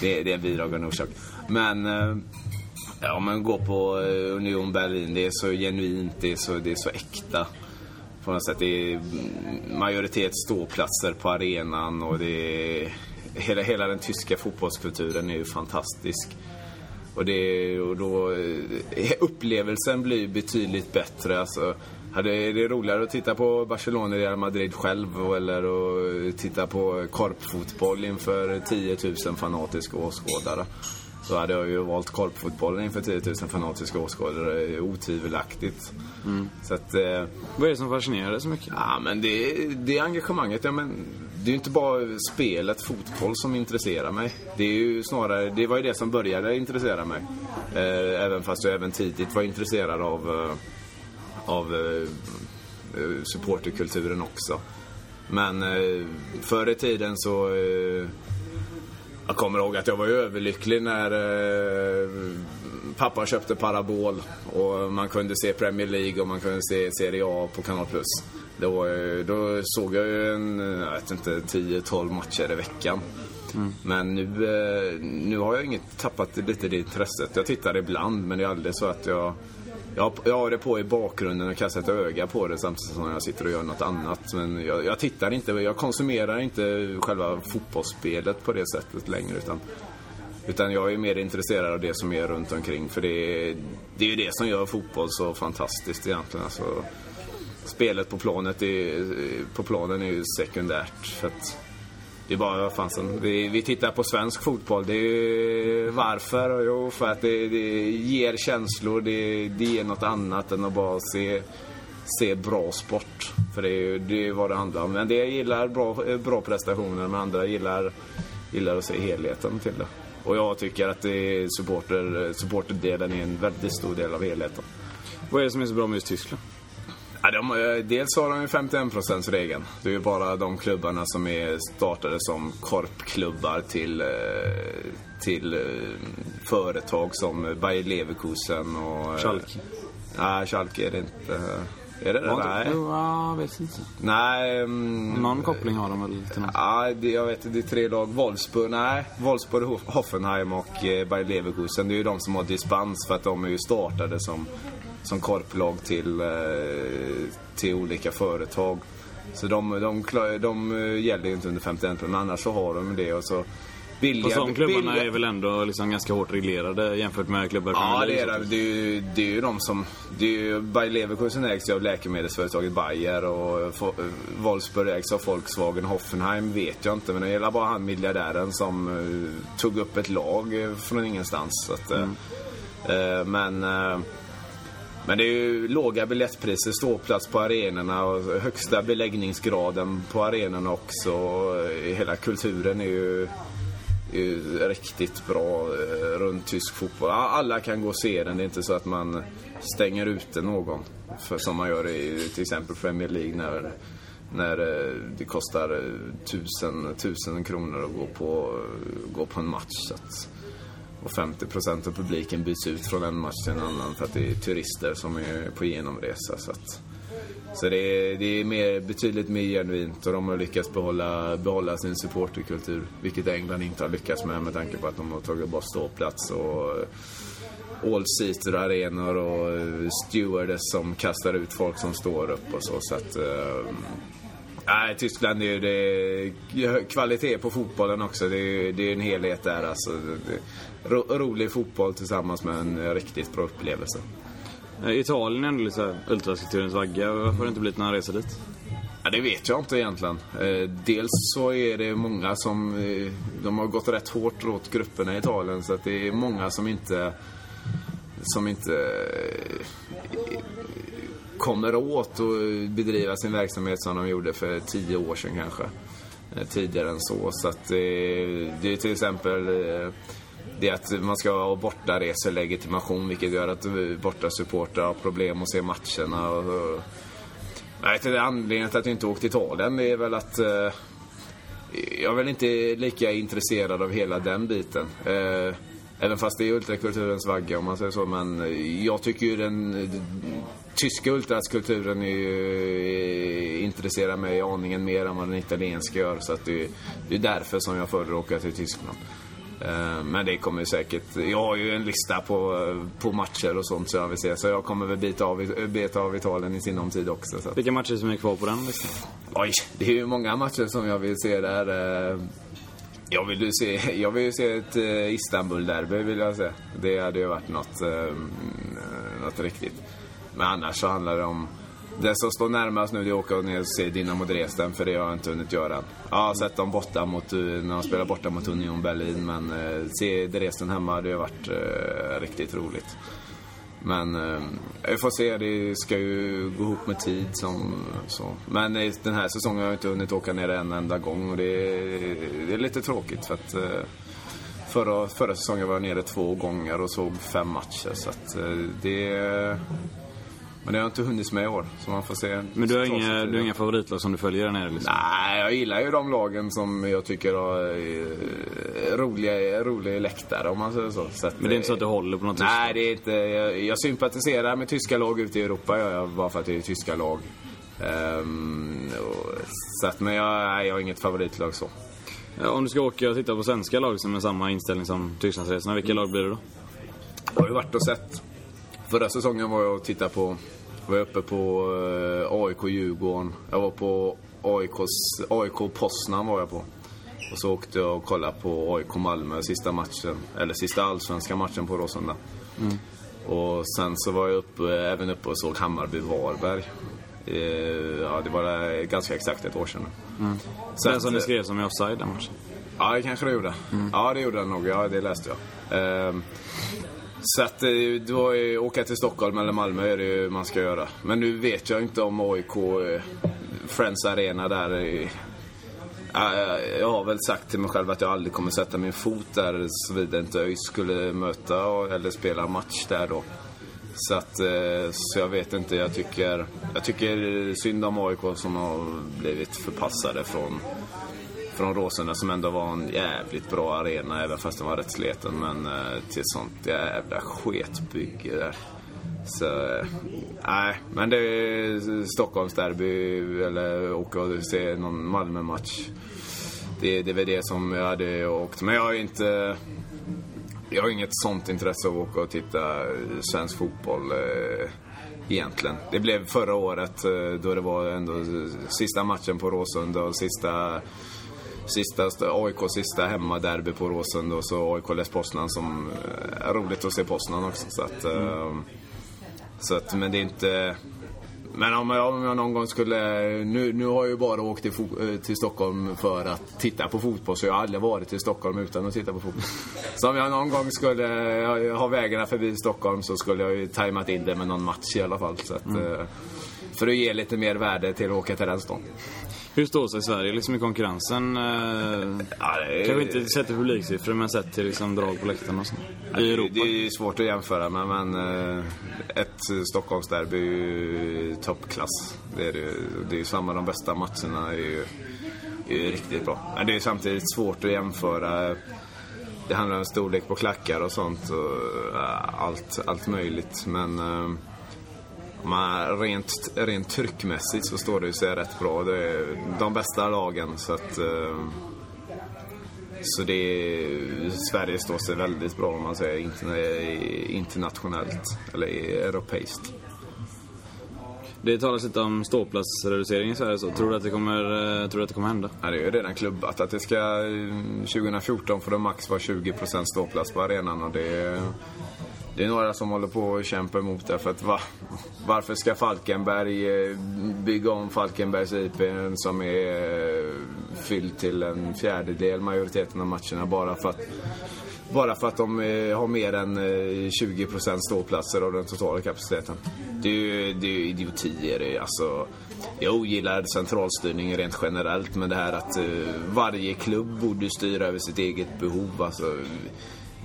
Det, är- det är en bidragande orsak. Men... Eh, Ja, men gå på eh, Union Berlin, det är så genuint, det är så, det är så äkta. På något sätt, det är mm, majoritet ståplatser på arenan och det är... Hela, hela den tyska fotbollskulturen är ju fantastisk. Och, det, och då... Eh, upplevelsen blir betydligt bättre. Alltså, hade, är det roligare att titta på Barcelona Real Madrid själv eller att titta på korpfotboll inför 10 000 fanatiska åskådare? Så hade jag ju valt korpfotbollen inför 10 000 fanatiska åskådare, otvivelaktigt. Så att... Eh,
Vad är det som fascinerar dig så mycket?
Ja, men det, det är engagemanget. Ja, men det är ju inte bara spelet fotboll som intresserar mig. Det är ju snarare, det var ju det som började intressera mig. Eh, även fast jag även tidigt var intresserad av, eh, av eh, eh, supporterkulturen också. Men eh, förr i tiden så... Eh, Jag kommer ihåg att jag var överlycklig när eh, pappa köpte Parabol och man kunde se Premier League och man kunde se Serie A på Kanal Plus. Då, eh, då såg jag ju en, jag vet inte, 10-12 matcher i veckan. Mm. Men nu, eh, nu har jag inget, tappat lite det intresset. Jag tittar ibland men det är aldrig så att jag jag, jag har det på i bakgrunden och kastar ett öga på det samtidigt som jag sitter och gör något annat. Men jag, jag tittar inte, jag konsumerar inte själva fotbollsspelet på det sättet längre. Utan, utan jag är mer intresserad av det som är runt omkring. För det är, det är ju det som gör fotboll så fantastiskt egentligen. Alltså, spelet på, planet är, på planen är ju sekundärt. För att, det är bara, vad fansen, vi, vi tittar på svensk fotboll. Det är, varför? Jo, för att det, det ger känslor. Det, det ger något annat än att bara se, se bra sport. För det är, det är vad det handlar om. Men det jag gillar bra, bra prestationer, men andra gillar, gillar att se helheten till det. Och jag tycker att det supporter, supporterdelen är en väldigt stor del av helheten.
Vad är det som är så bra med just Tyskland?
De, eh, dels har de ju 51 regeln. Det är ju bara de klubbarna som är startade som korpklubbar till, eh, till eh, företag som Bayer Leverkusen och...
Schalke?
Nej, Schalke är det inte. Är det det? Nej.
jag vet inte.
Nej. Um,
Någon koppling har de väl till något?
Ja, det, jag vet Det är tre lag. Wolfsburg, nej. Wolfsburg, Hoffenheim och Bayer Leverkusen. Det är ju de som har dispens för att de är ju startade som som korplag till, eh, till olika företag. Så de, de, de, de gäller ju inte under 51 men annars så har de det. Och så
billiga, Fast de klubbarna billiga... är väl ändå liksom ganska hårt reglerade jämfört med klubbar
Ja, det är det. Det är, ju, det är ju de som... Det är ju, Bayer Leverkusen ägs ju av läkemedelsföretaget Bayer och Wolfsburg ägs av Volkswagen. Hoffenheim vet jag inte, men det gäller bara han miljardären som uh, tog upp ett lag från ingenstans. Så att, mm. uh, men... Men det är ju låga biljettpriser, ståplats på arenorna och högsta beläggningsgraden på arenorna också. Eh, hela kulturen är ju, är ju riktigt bra eh, runt tysk fotboll. Alla kan gå och se den, det är inte så att man stänger ute någon. För som man gör i till exempel Premier League när, när eh, det kostar tusen, tusen kronor att gå på, gå på en match. Så att, och 50% av publiken byts ut från en match till en annan för att det är turister som är på genomresa. Så, att, så det är, det är mer, betydligt mer genuint och de har lyckats behålla, behålla sin supporterkultur. Vilket England inte har lyckats med med tanke på att de har tagit bort ståplats och all-seater arenor och stewardess som kastar ut folk som står upp och så. så att, eh, Nej, Tyskland är ju det, kvalitet på fotbollen också. Det är, det är en helhet där alltså. Det, ro, rolig fotboll tillsammans med en riktigt bra upplevelse.
Italien är ändå lite ultraskulpturens vagga. Varför har det inte blivit några resor dit?
Ja, det vet jag inte egentligen. Eh, dels så är det många som... Eh, de har gått rätt hårt åt grupperna i Italien så att det är många som inte... Som inte kommer åt och bedriva sin verksamhet som de gjorde för tio år sedan kanske. Eh, tidigare än så. Så att det, det är till exempel det är att man ska ha bortareselegitimation vilket gör att bortasupportrar har problem att se matcherna. Och, jag vet anledningen till att jag inte åkt till Italien är väl att eh, jag är väl inte lika intresserad av hela den biten. Eh, Även fast det är ultrakulturens vagga om man säger så. Men jag tycker ju den tyska ultraskulturen är ju, eh, intresserar mig aningen mer än vad den italienska gör. Så att det, det är därför som jag föredrar att åka till Tyskland. Eh, men det kommer säkert... Jag har ju en lista på, på matcher och sånt så jag vill se. Så jag kommer väl bita av, beta av Italien i sinom tid också. Så.
Vilka matcher som är kvar på den listan?
Oj, det är ju många matcher som jag vill se där. Eh, jag vill ju se, jag vill se ett Istanbul-derby vill jag se. Det hade ju varit något, något riktigt. Men annars så handlar det om... Det som står närmast nu det är att åka ner och se Dynamo Dresden, för det har jag inte hunnit göra. Jag har sett dem borta mot, eh, när de spelar borta mot Union Berlin, men eh, se Dresden hemma, det har varit eh, riktigt roligt. Men eh, vi får se, det ska ju gå ihop med tid. Som, så. Men den här säsongen har jag inte hunnit åka ner en enda gång och det är, det är lite tråkigt för att eh, förra, förra säsongen var jag nere två gånger och såg fem matcher. Så att eh, det, men det har jag inte hunnit med i år, så man får se.
Men du har, inga, du har inga favoritlag som du följer där nere liksom?
Nej, jag gillar ju de lagen som jag tycker har eh, roliga, roliga läktare om man säger så. så att,
Men det är inte så att du håller på något
Nej, det är inte, jag, jag sympatiserar med tyska lag ute i Europa gör jag, bara för att det är tyska lag. Ehm, och, så att, men jag, jag har inget favoritlag så.
Om du ska åka och titta på svenska lag som med samma inställning som Tysklandsresorna, vilka lag blir det då?
Jag har ju varit och sett. Förra säsongen var jag och tittade på, var jag uppe på eh, AIK Djurgården. Jag var på AIKs, AIK Poznan var jag på. Och så åkte jag och kollade på AIK Malmö sista matchen, eller sista allsvenska matchen på Råsunda. Och sen så var jag uppe, även uppe och såg Hammarby Varberg. Eh, ja, det var eh, ganska exakt ett år sedan. Så
Den
att,
som
eh,
skrev som är offside den matchen.
Ja, det kanske det gjorde. Ja, det gjorde den nog. Ja, det läste jag. Ehm, så att eh, då är, åka till Stockholm eller Malmö är det ju man ska göra. Men nu vet jag inte om AIK, eh, Friends Arena där jag- har väl sagt till mig själv att jag aldrig kommer sätta min fot där såvida inte ÖIS skulle möta eller spela match där då. Så att, eh, så jag vet inte, jag tycker, jag tycker synd om AIK som har blivit förpassade från från Råsunda som ändå var en jävligt bra arena även fast den var rätt sliten. Men eh, till ett sånt jävla sketbygge där. Så, eh, nej. Men det är Stockholmsderby eller åka och se någon Malmö-match. Det, det är väl det som jag hade åkt. Men jag har inte... Jag har inget sånt intresse av att åka och titta svensk fotboll eh, egentligen. Det blev förra året eh, då det var ändå sista matchen på Råsunda och sista Sista, AIK sista hemmaderby på Råsunda och så AIK Les Poznan som eh, är roligt att se Poznan också. Så att, eh, så att, men det är inte... Men om jag, om jag någon gång skulle... Nu, nu har jag ju bara åkt till, eh, till Stockholm för att titta på fotboll så jag har aldrig varit i Stockholm utan att titta på fotboll. [LAUGHS] Så om jag någon gång skulle ha vägarna förbi Stockholm så skulle jag ju tajmat in det med någon match i alla fall. Så att, eh, för att ge lite mer värde till att åka till den stan.
Hur står sig Sverige liksom i konkurrensen? Eh,
Ja, är-
Kanske inte sett till publiksiffror men sett till liksom drag på läktarna och sånt. I Europa.
Det är ju svårt att jämföra med men eh, ett Stockholmsderby är ju toppklass. Det är, det, det är ju samma, de bästa matcherna är ju, är ju riktigt bra. Men det är samtidigt svårt att jämföra. Det handlar om storlek på klackar och sånt och eh, allt, allt möjligt. Men eh, man, rent, rent tryckmässigt så står det ju sig rätt bra. Det är de bästa lagen så att eh, så det Sverige står sig väldigt bra om man säger interna- internationellt eller europeiskt.
Det talas lite om ståplatsreducering i Sverige så. Tror du att det kommer, eh, tror du att det kommer hända?
Ja, det är ju redan klubbat att det ska eh, 2014 får det max vara 20% ståplats på arenan och det det är några som håller på och kämpar emot det för att va, varför ska Falkenberg eh, bygga om Falkenbergs IP som är eh, fylld till en fjärdedel majoriteten av matcherna bara för att bara för att de eh, har mer än 20% ståplatser av den totala kapaciteten. Det är ju, det är ju idiotier. Det är Alltså, jag ogillar centralstyrning rent generellt men det här att varje klubb borde styra över sitt eget behov. Alltså,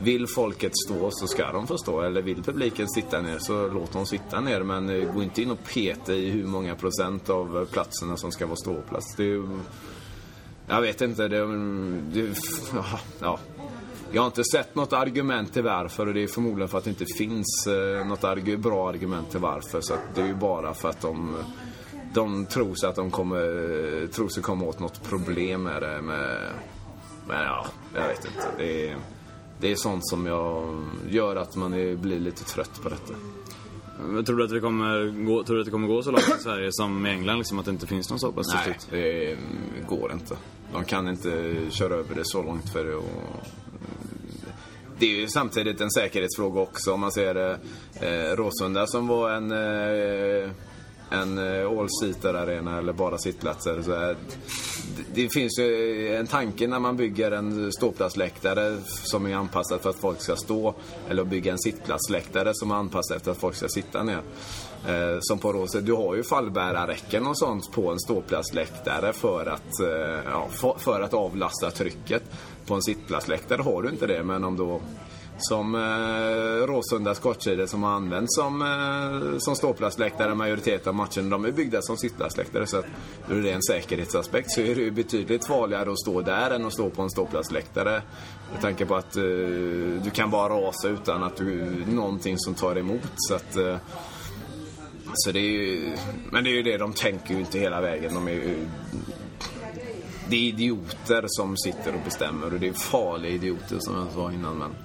vill folket stå så ska de få stå. Eller vill publiken sitta ner så låt dem sitta ner. Men eh, gå inte in och peta i hur många procent av eh, platserna som ska vara ståplats. Det är jag vet inte. Det, det, ja. Jag har inte sett något argument till varför och det är förmodligen för att det inte finns eh, något arg bra argument till varför. Så att det är ju bara för att de, de tror sig att de kommer, tror sig komma åt något problem med det. Med, men ja, jag vet inte. Det är, det är sånt som jag gör att man är, blir lite trött på detta.
Tror du att det kommer gå, tror du att det kommer gå så långt i Sverige som i England liksom att det inte finns någon till
Nej, det går inte. De kan inte köra över det så långt för det och det är ju samtidigt en säkerhetsfråga också om man ser. Eh, Råsunda som var en, eh, en eh, all-seater arena eller bara sittplatser. Så eh, är, det, det finns ju eh, en tanke när man bygger en ståplatsläktare som är anpassad för att folk ska stå. Eller bygga en sittplatsläktare som är anpassad efter att folk ska sitta ner. Eh, som på Råse, Du har ju fallbärarräcken och sånt på en ståplatsläktare för att, eh, ja, för, för att avlasta trycket. På en sittplatsläktare har du inte det, men om då som eh, Råsunda skottsidor som har använts som, eh, som ståplatsläktare majoriteten av matchen. De är byggda som sittplatsläktare så att ur ren säkerhetsaspekt så är det ju betydligt farligare att stå där än att stå på en ståplatsläktare. Med tanke på att eh, du kan bara rasa utan att du, någonting som tar emot. Så att, eh, så det är ju, men det är ju det, de tänker ju inte hela vägen. De är ju, det är idioter som sitter och bestämmer och det är farliga idioter som jag sa innan. Men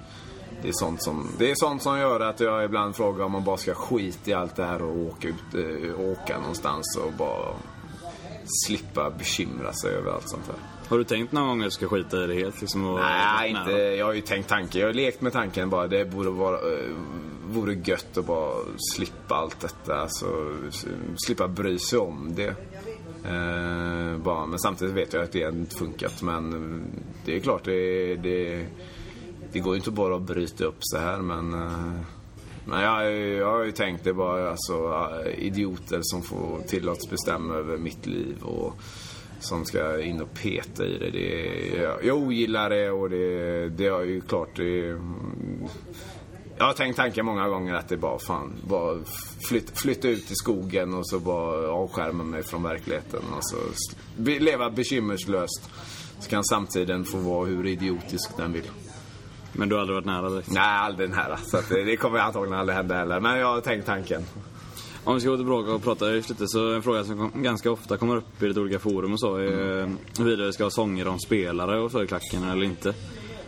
det är sånt som, det är sånt som gör att jag ibland frågar om man bara ska skita i allt det här och åka ut, äh, åka någonstans och bara slippa bekymra sig över allt sånt här.
Har du tänkt någon gång att du ska skita i det helt? Liksom, och,
Nej, inte. Jag har ju tänkt tanken. Jag har lekt med tanken bara. Det borde vara, äh, vore gött att bara slippa allt detta. Alltså, slippa bry sig om det. Eh, bara. Men samtidigt vet jag att det inte funkat. Men det är klart, det, det, det går ju inte bara att bryta upp så här. Men, eh, men jag, jag har ju tänkt det bara alltså, eh, idioter som får tillåts bestämma över mitt liv. och som ska in och peta i det. det jag, jag ogillar det och det, det är ju klart det, jag har tänkt tanken många gånger att det bara fan, bara flyt, flytta ut i skogen och så bara avskärma mig från verkligheten och så leva bekymmerslöst. Så kan samtiden få vara hur idiotisk den vill.
Men du har aldrig varit nära direkt?
Nej, aldrig nära. Så det, det kommer antagligen aldrig hända heller. Men jag har tänkt tanken.
Om vi ska gå tillbaka och prata lite så en fråga som ganska ofta kommer upp i lite olika forum och så är mm. huruvida vi ska ha sånger om spelare och så i klacken eller inte.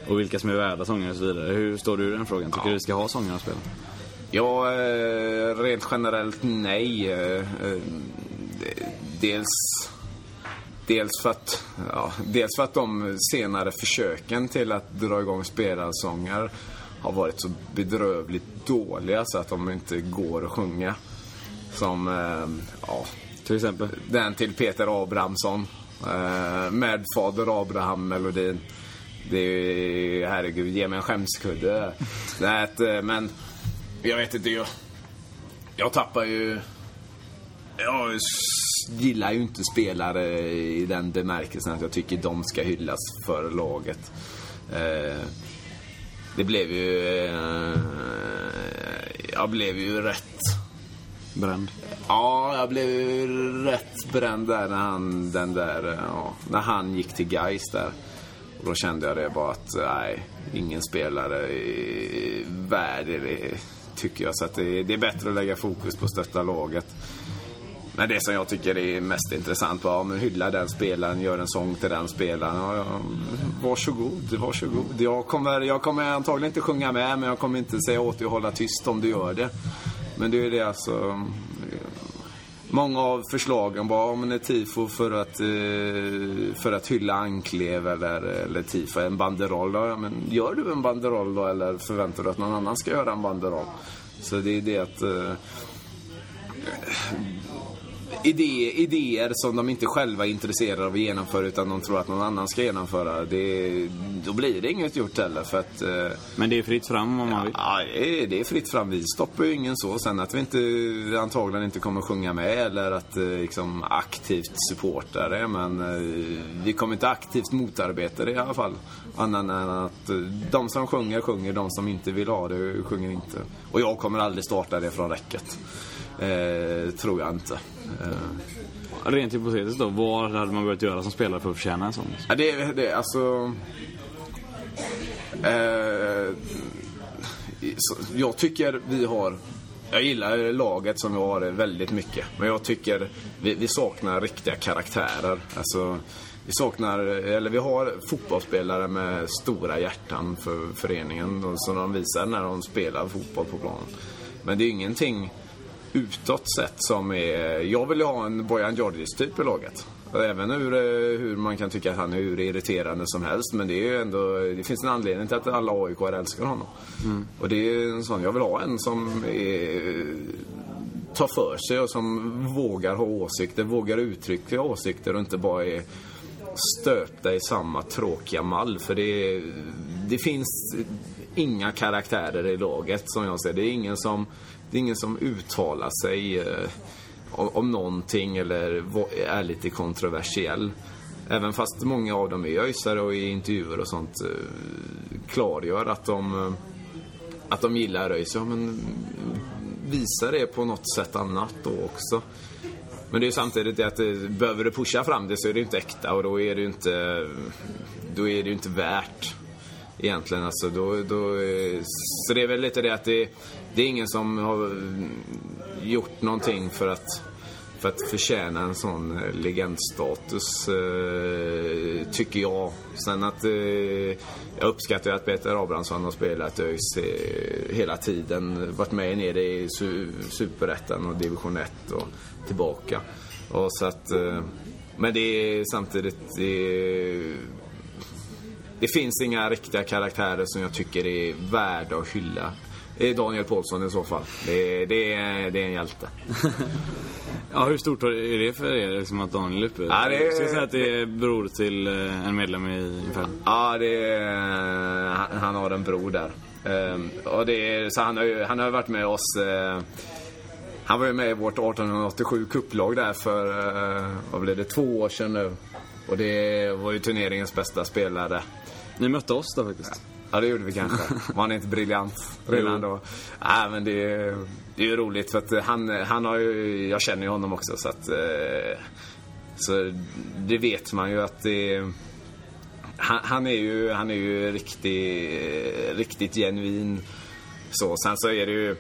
Och vilka som är värda sånger och så vidare. Hur står du i den frågan? Tycker ja. du vi ska ha sånger och spelare?
Ja, eh, rent generellt nej. Eh, dels, dels, för att, ja, dels för att de senare försöken till att dra igång spelarsånger har varit så bedrövligt dåliga så att de inte går att sjunga. Som, eh, ja...
Till exempel?
Den till Peter Abrahamsson. Eh, Med Fader Abraham-melodin. Det är ju, herregud, ge mig en skämskudde. Nej, eh, men jag vet inte, jag, jag tappar ju... Jag gillar ju inte spelare i den bemärkelsen att jag tycker de ska hyllas för laget. Eh, det blev ju... Eh, jag blev ju rätt...
Bränd?
Ja, jag blev ju rätt bränd där när han, den där, ja, när han gick till Geis där. Och då kände jag det bara att, nej, ingen spelare i världen tycker jag. Så att det, det, är bättre att lägga fokus på att stötta laget. Men det som jag tycker är mest intressant var, men hylla den spelaren, gör en sång till den spelaren. Ja, ja, varsågod, varsågod. Jag kommer, jag kommer antagligen inte sjunga med, men jag kommer inte säga åt dig att hålla tyst om du gör det. Men det är det alltså, Många av förslagen var om en tifo för att, eh, för att hylla Anklev eller, eller tifo en banderoll. Då, ja, men gör du en banderoll då eller förväntar du att någon annan ska göra en banderoll? Så det är det att eh, eh, idé, idéer som de inte själva är intresserade av att genomföra utan de tror att någon annan ska genomföra. Det, då blir det inget gjort heller för att... Eh,
Men det är fritt fram om man
vill? Ja, det är fritt fram. Vi stoppar ju ingen så. Sen att vi inte, antagligen inte kommer sjunga med eller att eh, liksom, aktivt supporta det. Men eh, vi kommer inte aktivt motarbeta det i alla fall. Annan än att de som sjunger, sjunger. De som inte vill ha det, sjunger inte. Och jag kommer aldrig starta det från räcket. Eh, tror jag inte.
Eh. Rent hypotetiskt då, vad hade man börjat göra som spelare för att förtjäna en sån?
Ja, det, det alltså... Eh, jag tycker vi har... Jag gillar laget som vi har väldigt mycket. Men jag tycker vi, vi saknar riktiga karaktärer. Alltså, vi saknar, eller vi har fotbollsspelare med stora hjärtan för föreningen som de visar när de spelar fotboll på planen. Men det är ingenting utåt sett som är... Jag vill ju ha en Bojan Djordjic-typ i laget. Även hur, hur man kan tycka att han är hur irriterande som helst. Men det är ju ändå... Det finns en anledning till att alla aik älskar honom. Mm. Och det är en sån... Jag vill ha en som är, tar för sig och som vågar ha åsikter, vågar uttrycka åsikter och inte bara är stöpta i samma tråkiga mall. För det, det finns inga karaktärer i laget som jag ser det. är ingen som det är ingen som uttalar sig eh, om någonting eller är lite kontroversiell. Även fast många av dem är öjsare och i intervjuer och sånt eh, klargör att de, eh, att de gillar ÖIS, ja men mm, visa det på något sätt annat då också. Men det är ju samtidigt det att det, behöver du pusha fram det så är det ju inte äkta och då är det ju inte, då är det ju inte värt egentligen. Alltså, då, då, eh, så det är väl lite det att det, det är ingen som har gjort någonting för att för att förtjäna en sån eh, legendstatus, eh, tycker jag. Sen att eh, jag uppskattar att Peter Abrahamsson har spelat ÖIS eh, hela tiden. Varit med nere i su Superettan och Division 1 och tillbaka. Och så att, eh, men det är samtidigt, det, det finns inga riktiga karaktärer som jag tycker är värda att hylla. Det är Daniel Paulsson i så fall. Det, det, är, det är en hjälte.
ja, hur stort är det för er liksom att Daniel är uppe?
Ja, det är...
Ska jag säga att det är bror till eh, en medlem i Inferno?
Ja, det är, han har en bror där. Um, och det så han har ju han har varit med oss uh, han var ju med i vårt 1887 kupplag där för, uh, vad blev det, två år sedan nu. Och det var ju turneringens bästa spelare.
Ni mötte oss då faktiskt?
Ja, det gjorde vi kanske. Var han inte briljant redan då? Nej, men det, det är ju roligt för att han, han har ju, jag känner ju honom också så att, eh, så det vet man ju att det han, han, är ju, han är ju riktigt, riktigt genuin så. Sen så är det ju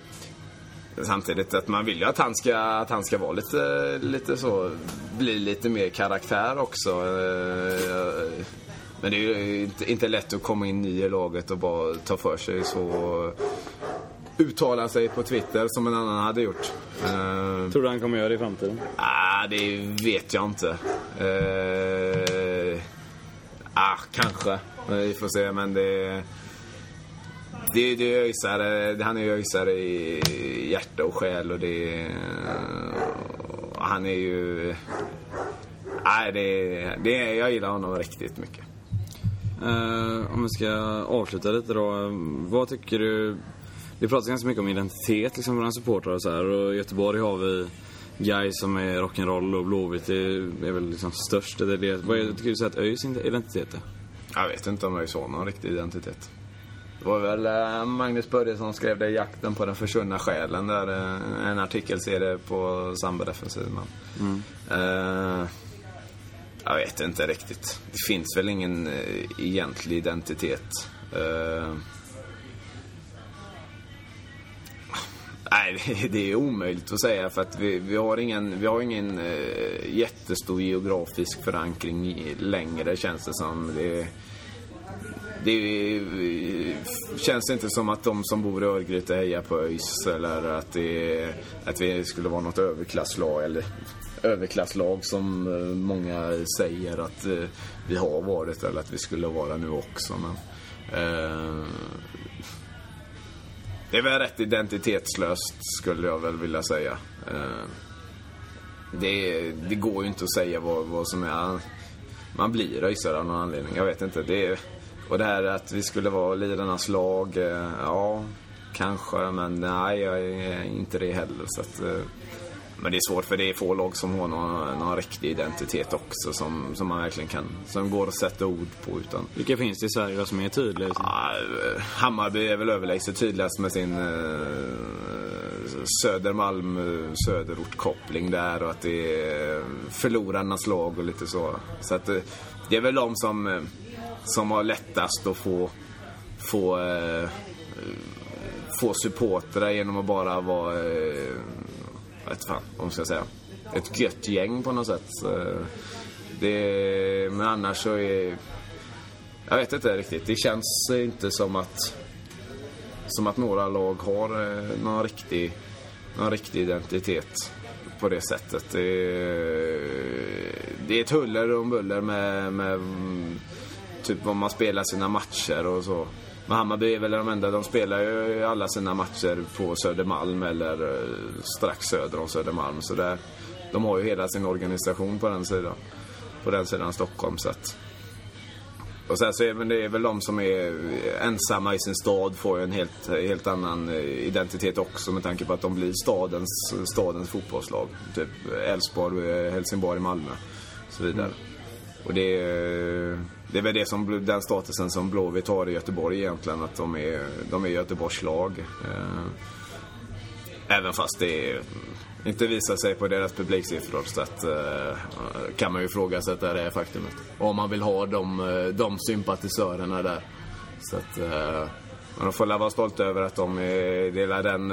samtidigt att man vill ju att han ska, att han ska vara lite, lite så, bli lite mer karaktär också. Eh, men det är ju inte, lätt att komma in ny i laget och bara ta för sig så uttala sig på Twitter som en annan hade gjort.
Uh, Tror du han kommer göra det i framtiden?
Ah, det vet jag inte. Uh, ah, kanske. Vi får se, men det... Det, det är öjsare, han är öjsare i hjärta och själ och det... Uh, han är ju... Nej, det, det, jag gillar honom riktigt mycket.
Uh, om vi ska avsluta lite då. Vad tycker du? Det pratas ganska mycket om identitet liksom bland supportrar och så här. Och i Göteborg har vi Gais som är rock'n'roll och Blåvitt är, är väl liksom störst. Det är det. Vad är, tycker du att ÖIS identitet är?
Jag vet inte om ÖIS har någon riktig identitet. Det var väl äh, Magnus Börjesson som skrev det, Jakten på den försvunna själen. Där, äh, en artikelserie på Samba Defensiv. Mm. Uh, jag vet inte riktigt. Det finns väl ingen eh, egentlig identitet. Uh, nej, [LAUGHS] det är omöjligt att säga för att vi, vi har ingen, vi har ingen uh, jättestor geografisk förankring längre känns det som. Det, det eh, känns inte som att de som bor i Örgryte hejar på ÖIS eller att, det, att vi skulle vara något överklasslag. Eller överklasslag som eh, många säger att eh, vi har varit eller att vi skulle vara nu också. Men, eh, det är väl rätt identitetslöst skulle jag väl vilja säga. Eh, det, det, går ju inte att säga vad, vad som är... Man blir ÖISare av någon anledning. Jag vet inte. Det och det här att vi skulle vara lirarnas lag, eh, ja, kanske. Men nej, jag är inte det heller. Så att, eh, men det är svårt för det är få lag som har någon, någon riktig identitet också som, som man verkligen kan, som går att sätta ord på utan...
Vilka finns det i Sverige då som är tydliga?
Ja, Hammarby är väl överlägset tydligast med sin eh, Södermalm, Söderort-koppling där och att det är förlorarnas lag och lite så. Så att eh, det är väl de som, eh, som har lättast att få, få, eh, få supportrar genom att bara vara eh, jag vet fan vad man ska säga. Ett gött gäng på något sätt. Eh, det, men annars så är... Jag vet inte riktigt. Det känns inte som att som att några lag har eh, någon riktig, någon riktig identitet på det sättet. Det är, det är ett huller och buller med, med mm, typ vad man spelar sina matcher och så. Men Hammarby är väl de enda, de spelar ju alla sina matcher på Södermalm eller eh, strax söder om Södermalm. Så där, de har ju hela sin organisation på den sidan. På den sidan Stockholm. Så att, och sen så är det väl de som är ensamma i sin stad får ju en helt, helt annan eh, identitet också med tanke på att de blir stadens, stadens fotbollslag. Typ Elfsborg, eh, Helsingborg, Malmö och så vidare. Och det är det är väl det som, den statusen som Blåvitt har i Göteborg egentligen, att de är, de är Göteborgs lag. Eh, även fast det inte visar sig på deras publiksiffror så att, eh, kan man ju ifrågasätta det faktumet. Om man vill ha de, eh, de sympatisörerna där. Så att, man får vara stolt över att de är delar den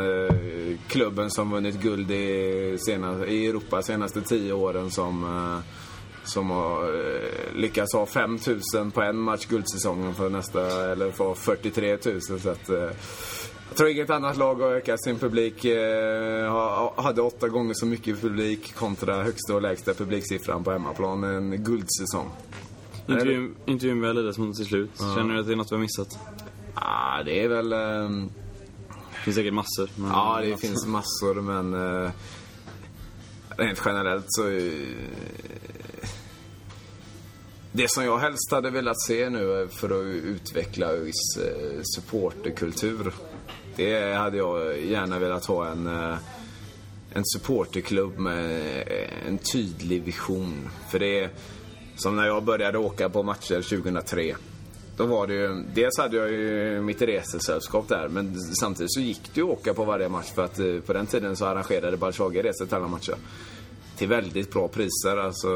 klubben som vunnit guld i, sena, i Europa de senaste tio åren som som har eh, lyckats ha 5 000 på en match guldsäsongen för nästa, eller för 43 000 så att eh, jag tror inget annat lag har ökat sin publik. Eh, hade åtta gånger så mycket publik kontra högsta och lägsta publiksiffran på hemmaplan en guldsäsong.
Intervjun, intervjun väl det som till slut. Ja. Känner du att det är något vi har missat?
Ja, ah, det är väl... Eh,
det finns säkert massor.
Men... Ja, det finns massor men... Eh, rent generellt så... Det som jag helst hade velat se nu för att utveckla ÖIS eh, supporterkultur. Det hade jag gärna velat ha en, eh, en supporterklubb med eh, en tydlig vision. För det är som när jag började åka på matcher 2003. Då var det ju, dels hade jag ju mitt resesällskap där, men samtidigt så gick det ju att åka på varje match för att på den tiden så arrangerade Balshage resor till alla matcher till väldigt bra priser. Alltså,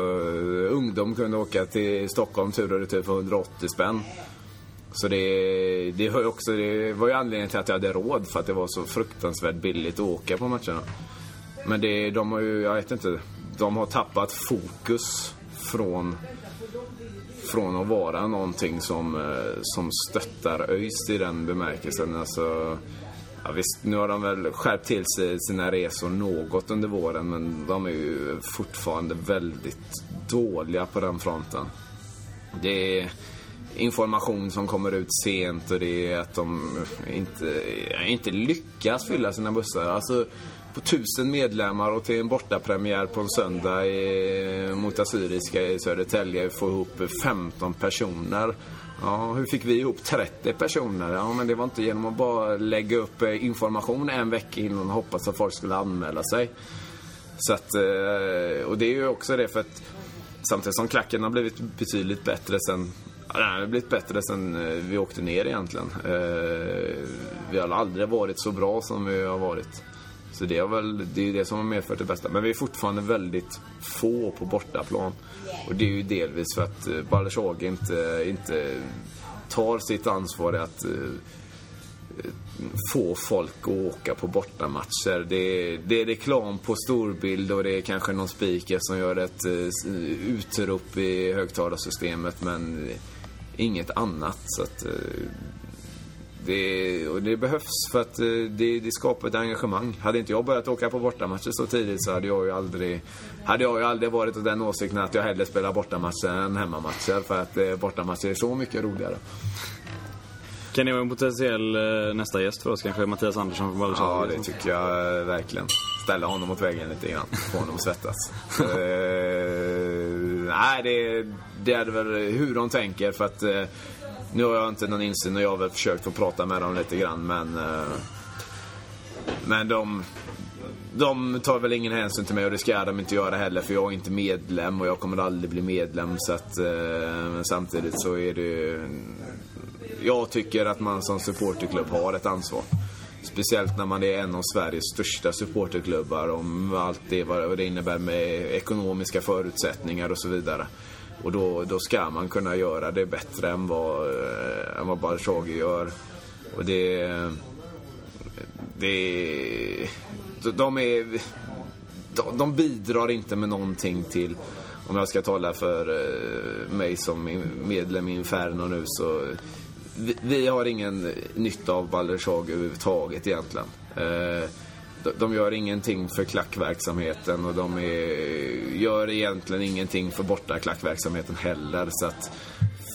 ungdom kunde åka till Stockholm tur och retur för 180 spänn. Så det, det, var också, det var ju anledningen till att jag hade råd för att det var så fruktansvärt billigt att åka på matcherna. Men det, de har ju, jag vet inte, de har tappat fokus från, från att vara någonting som, eh, som stöttar ÖIS i den bemärkelsen. Alltså, Ja, visst, nu har de väl skärpt till sig sina resor något under våren men de är ju fortfarande väldigt dåliga på den fronten. Det är information som kommer ut sent och det är att de inte, inte lyckas fylla sina bussar. Alltså, på tusen medlemmar och till en bortapremiär på en söndag i, mot Assyriska i Södertälje få ihop 15 personer Ja, hur fick vi ihop 30 personer? Ja, men det var inte genom att bara lägga upp eh, information en vecka innan och hoppas att folk skulle anmäla sig. Så att, eh, och det är ju också det för att samtidigt som klacken har blivit betydligt bättre sen den har blivit bättre sen eh, vi åkte ner egentligen. Vi har aldrig varit så bra som vi har varit. Så det är väl det, är det som har medfört det bästa. Men vi är fortfarande väldigt få på bortaplan. Och det är ju delvis för att eh, Baldurshage inte, inte tar sitt ansvar att uh, få folk att åka på bortamatcher. Det är, det är reklam på storbild och det är kanske någon speaker som gör ett utrop i högtalarsystemet men inget annat. Så att, det, och det behövs för att eh, det, det skapar ett engagemang. Hade inte jag börjat åka på bortamatcher så tidigt så hade jag ju aldrig, hade jag ju aldrig varit av den åsikten att jag hellre spelar bortamatcher än hemmamatcher. För att eh, bortamatcher är så mycket roligare.
Kan ni vara en potentiell eh, nästa gäst för oss? Kanske Mattias Andersson från Baldersson?
Ja, det tycker jag verkligen. Ställa honom mot väggen lite grann. Få honom att svettas. uh, [LAUGHS] nej, det, det är väl hur de tänker för att uh, nu har jag inte någon insyn och jag har väl försökt att prata med dem lite grann men... Eh, men de... De tar väl ingen hänsyn till mig och det ska de inte göra heller för jag är inte medlem och jag kommer aldrig bli medlem så att... Eh, men samtidigt så är det Jag tycker att man som supporterklubb har ett ansvar. Speciellt när man är en av Sveriges största supporterklubbar om allt det vad det innebär med ekonomiska förutsättningar och så vidare. Och då, då ska man kunna göra det bättre än vad, äh, än vad Balshagi gör. Och det... Det... De är... De, de bidrar inte med någonting till... Om jag ska tala för eh, mig som medlem i Inferno nu så... Vi, vi har ingen nytta av Baldershag överhuvudtaget egentligen. Eh, de gör ingenting för klackverksamheten och de är, gör egentligen ingenting för borta klackverksamheten heller. Så att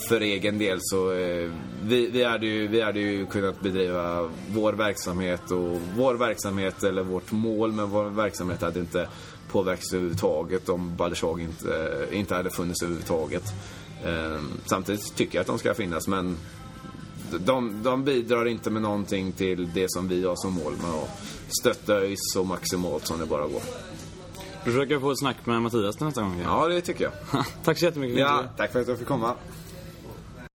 för egen del så eh, vi, vi, hade ju, vi hade ju kunnat bedriva vår verksamhet och vår verksamhet eller vårt mål med vår verksamhet hade inte påverkats överhuvudtaget om Baldeshag inte, inte hade funnits överhuvudtaget. Eh, samtidigt tycker jag att de ska finnas men de, de bidrar inte med någonting till det som vi har som mål med att stötta ÖIS så maximalt som det bara går.
Du försöker få ett snack med Mattias nästa gång?
Ja, det tycker jag. [LAUGHS]
tack så jättemycket.
Ja, tack för att jag fick komma.